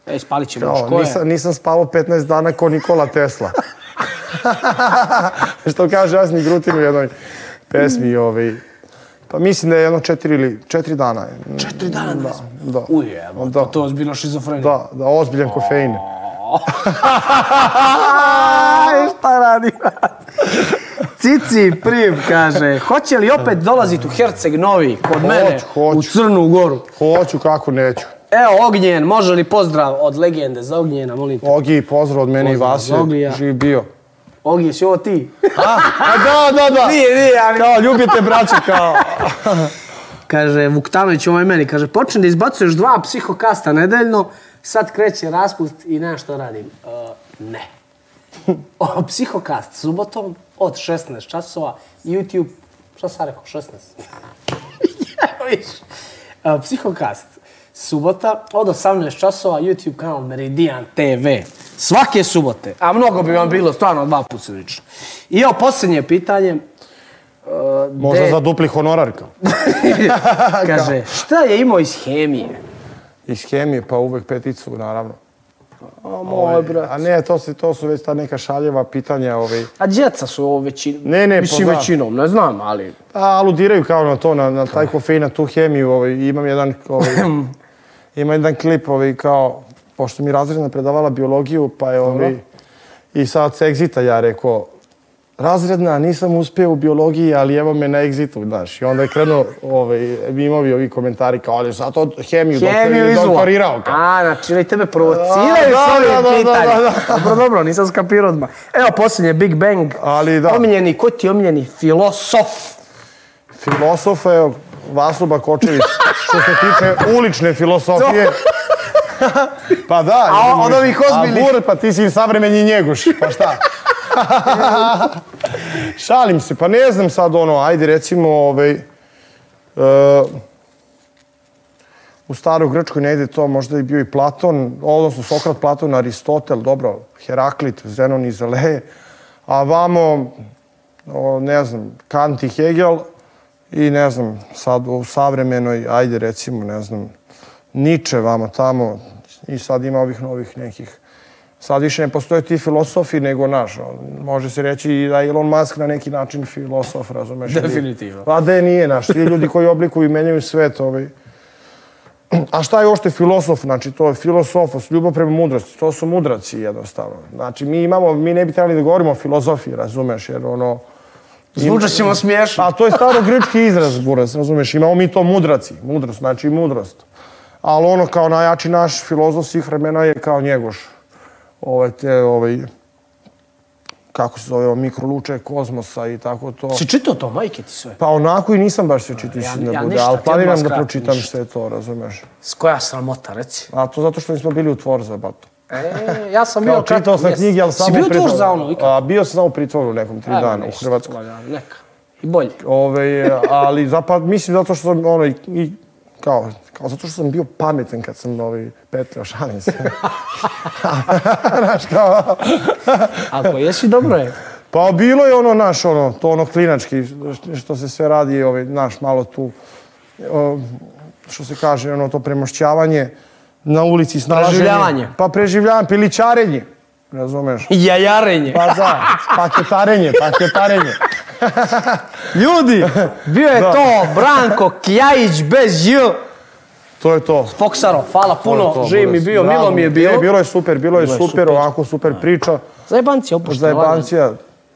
Ej, spalit ćemo još, Kao, ko je? nisam, nisam spavao 15 dana ko Nikola Tesla. Što kaže Jasni Grutin u jednoj pesmi. Ovaj, pa mislim da je jedno četiri ili četiri dana. Četiri dana Da, da. Ujebo, Da. pa to je ozbiljno šizofrenija. Da, da, ozbiljan kofein. Aj, šta radi? Cici Prim kaže, hoće li opet dolaziti u Herceg Novi kod mene hoću. u Crnu Goru? Hoću, kako neću. Evo Ognjen, može li pozdrav od legende za Ognjena, molim te. Ogi, pozdrav od mene i Pozdrav vas za Ogija. živ bio. Ognjen, si ovo ti? A, a da, da, da. Nije, nije, ali... Kao, ljubite braće, kao. Kaže, Vuktanović ovaj meni, kaže, počne da izbacuješ dva psihokasta nedeljno, sad kreće raspust i nema što radim. Uh, ne. O, psihokast subotom od 16 časova, YouTube, šta sam rekao, 16? Evo viš. Uh, psihokast, subota od 18 časova, YouTube kanal Meridian TV. Svake subote, a mnogo bi vam bilo, stvarno dva puta slično. I evo posljednje pitanje. Uh, Možda de- za dupli honorar, kao. Kaže, šta je imao iz hemije? Iz hemije, pa uvek peticu, naravno. A moj brat. A ne, to, se, to su već ta neka šaljeva pitanja. Ovaj, A djeca su ovo većinom. Ne, ne, Mislim pa da. većinom, ne znam, ali... a, aludiraju kao na to, na, na taj kofein, na tu hemiju. Ovaj, imam jedan, ovaj, ima jedan klip ovaj, kao, pošto mi razredna predavala biologiju, pa je ovaj, i sad se egzita ja rekao, razredna, nisam uspio u biologiji, ali evo me na egzitu, znaš. I onda je krenuo, ovaj, imovi ovi komentari kao, ali zato hemiju, Hemiju doktor- doktorirao. Kao. A, znači oni tebe provociraju A, s da, ovim da, da, pitanjem. da, da. Dobro, dobro, nisam skapirao odmah. Evo posljednje, Big Bang. Ali da. Omiljeni, ko ti je omiljeni filosof? Filosof je Vaso Bakočević, što se tiče ulične filosofije. pa da. A od ovih ozbiljnih? A bur, pa ti si savremeni njeguš, pa šta? Šalim se, pa ne znam sad ono, ajde recimo, ovaj, e, u staroj Grčkoj negde to možda je bio i Platon, odnosno Sokrat, Platon, Aristotel, dobro, Heraklit, Zenon i Zaleje, a vamo, o, ne znam, Kant i Hegel i ne znam, sad u savremenoj, ajde recimo, ne znam, Nietzsche vamo tamo i sad ima ovih novih nekih Sad više ne postoje ti filosofi nego naš. on- Može se reći da je Elon Musk na neki način filosof, razumeš? Definitivno. Pa da nije naš. Svi ljudi koji oblikuju i menjaju svet. Ovaj. A šta je ošte filosof? Znači, to je filosofos, ljubav prema mudrosti. To su mudraci jednostavno. Znači, mi imamo, mi ne bi trebali da govorimo o filozofiji, razumeš, jer ono... Zvučat ćemo smiješno. A to je staro grčki izraz, buras, razumeš? Imamo mi to mudraci, mudrost, znači mudrost. Ali ono kao najjači naš filozof svih vremena je kao njegoš. Ove te, ovaj, kako se zove, mikroluče kosmosa i tako to. Si čitao to, majke ti sve? Pa onako i nisam baš sve čitao Ja- ja, ja da bude, ništa, ali planiram da pročitam ništa. sve to, razumeš? S koja sramota, reci? A to zato što nismo bili u Tvorza, bato. E, ja sam bio... Kao, čitao sam knjige, ali Si samo bio u tvor za ono? A, bio sam samo u pritvoru nekom tri Evo, dana u ništa, Hrvatskoj. lagano, Neka. I bolje. Ove, ali zapad, mislim zato što sam ono, i, i kao, kao zato što sam bio pametan kad sam ovaj, petljao, šalim se. Znaš, kao, Ako jesi, dobro je. pa bilo je ono naš, ono, to ono klinački, što se sve radi, ovaj, naš, malo tu, o, što se kaže, ono, to premošćavanje na ulici, snalaženje. Preživljavanje. Pa preživljavanje, pilićarenje, razumeš? Jajarenje. Pa da, paketarenje, paketarenje. Ljudi, bio je Da. to Branko Kjajić bez J. To je to. Foksaro, hvala To je puno, to, živ mi bio, Bravo. milo mi je bilo. E, bilo je super, bilo je Bilo je super, super. ovako super priča. Zajebanci, opušteno. Zajebancija,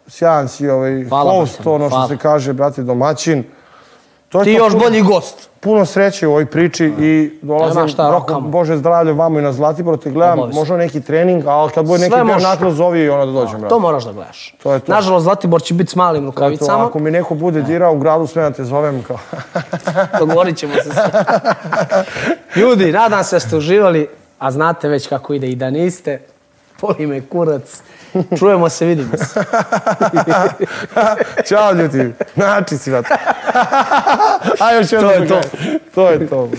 sjajan si ovaj Hvala, host, ono što se kaže, brate, domaćin. To je Ti to još puno- bolji gost. Puno sreće u ovoj priči i dolazim, šta, rokamo. Bože zdravlje vamo i na Zlatibor, te gledam, možda neki trening, ali kad bude neki nakon zovi i onda da dođem, brate. To moraš da gledaš. To je to. Nažalost, Zlatibor će biti s malim rukavicama. ako mi neko bude dirao u gradu, sve da te zovem kao... Dogovorit ćemo se. Ljudi, nadam se da ste uživali, a znate već kako ide i da niste. Boli me kurac. Čujemo se, vidimo se. Ćao ljudi, znači si, brate. A još jednom To je to. To je to.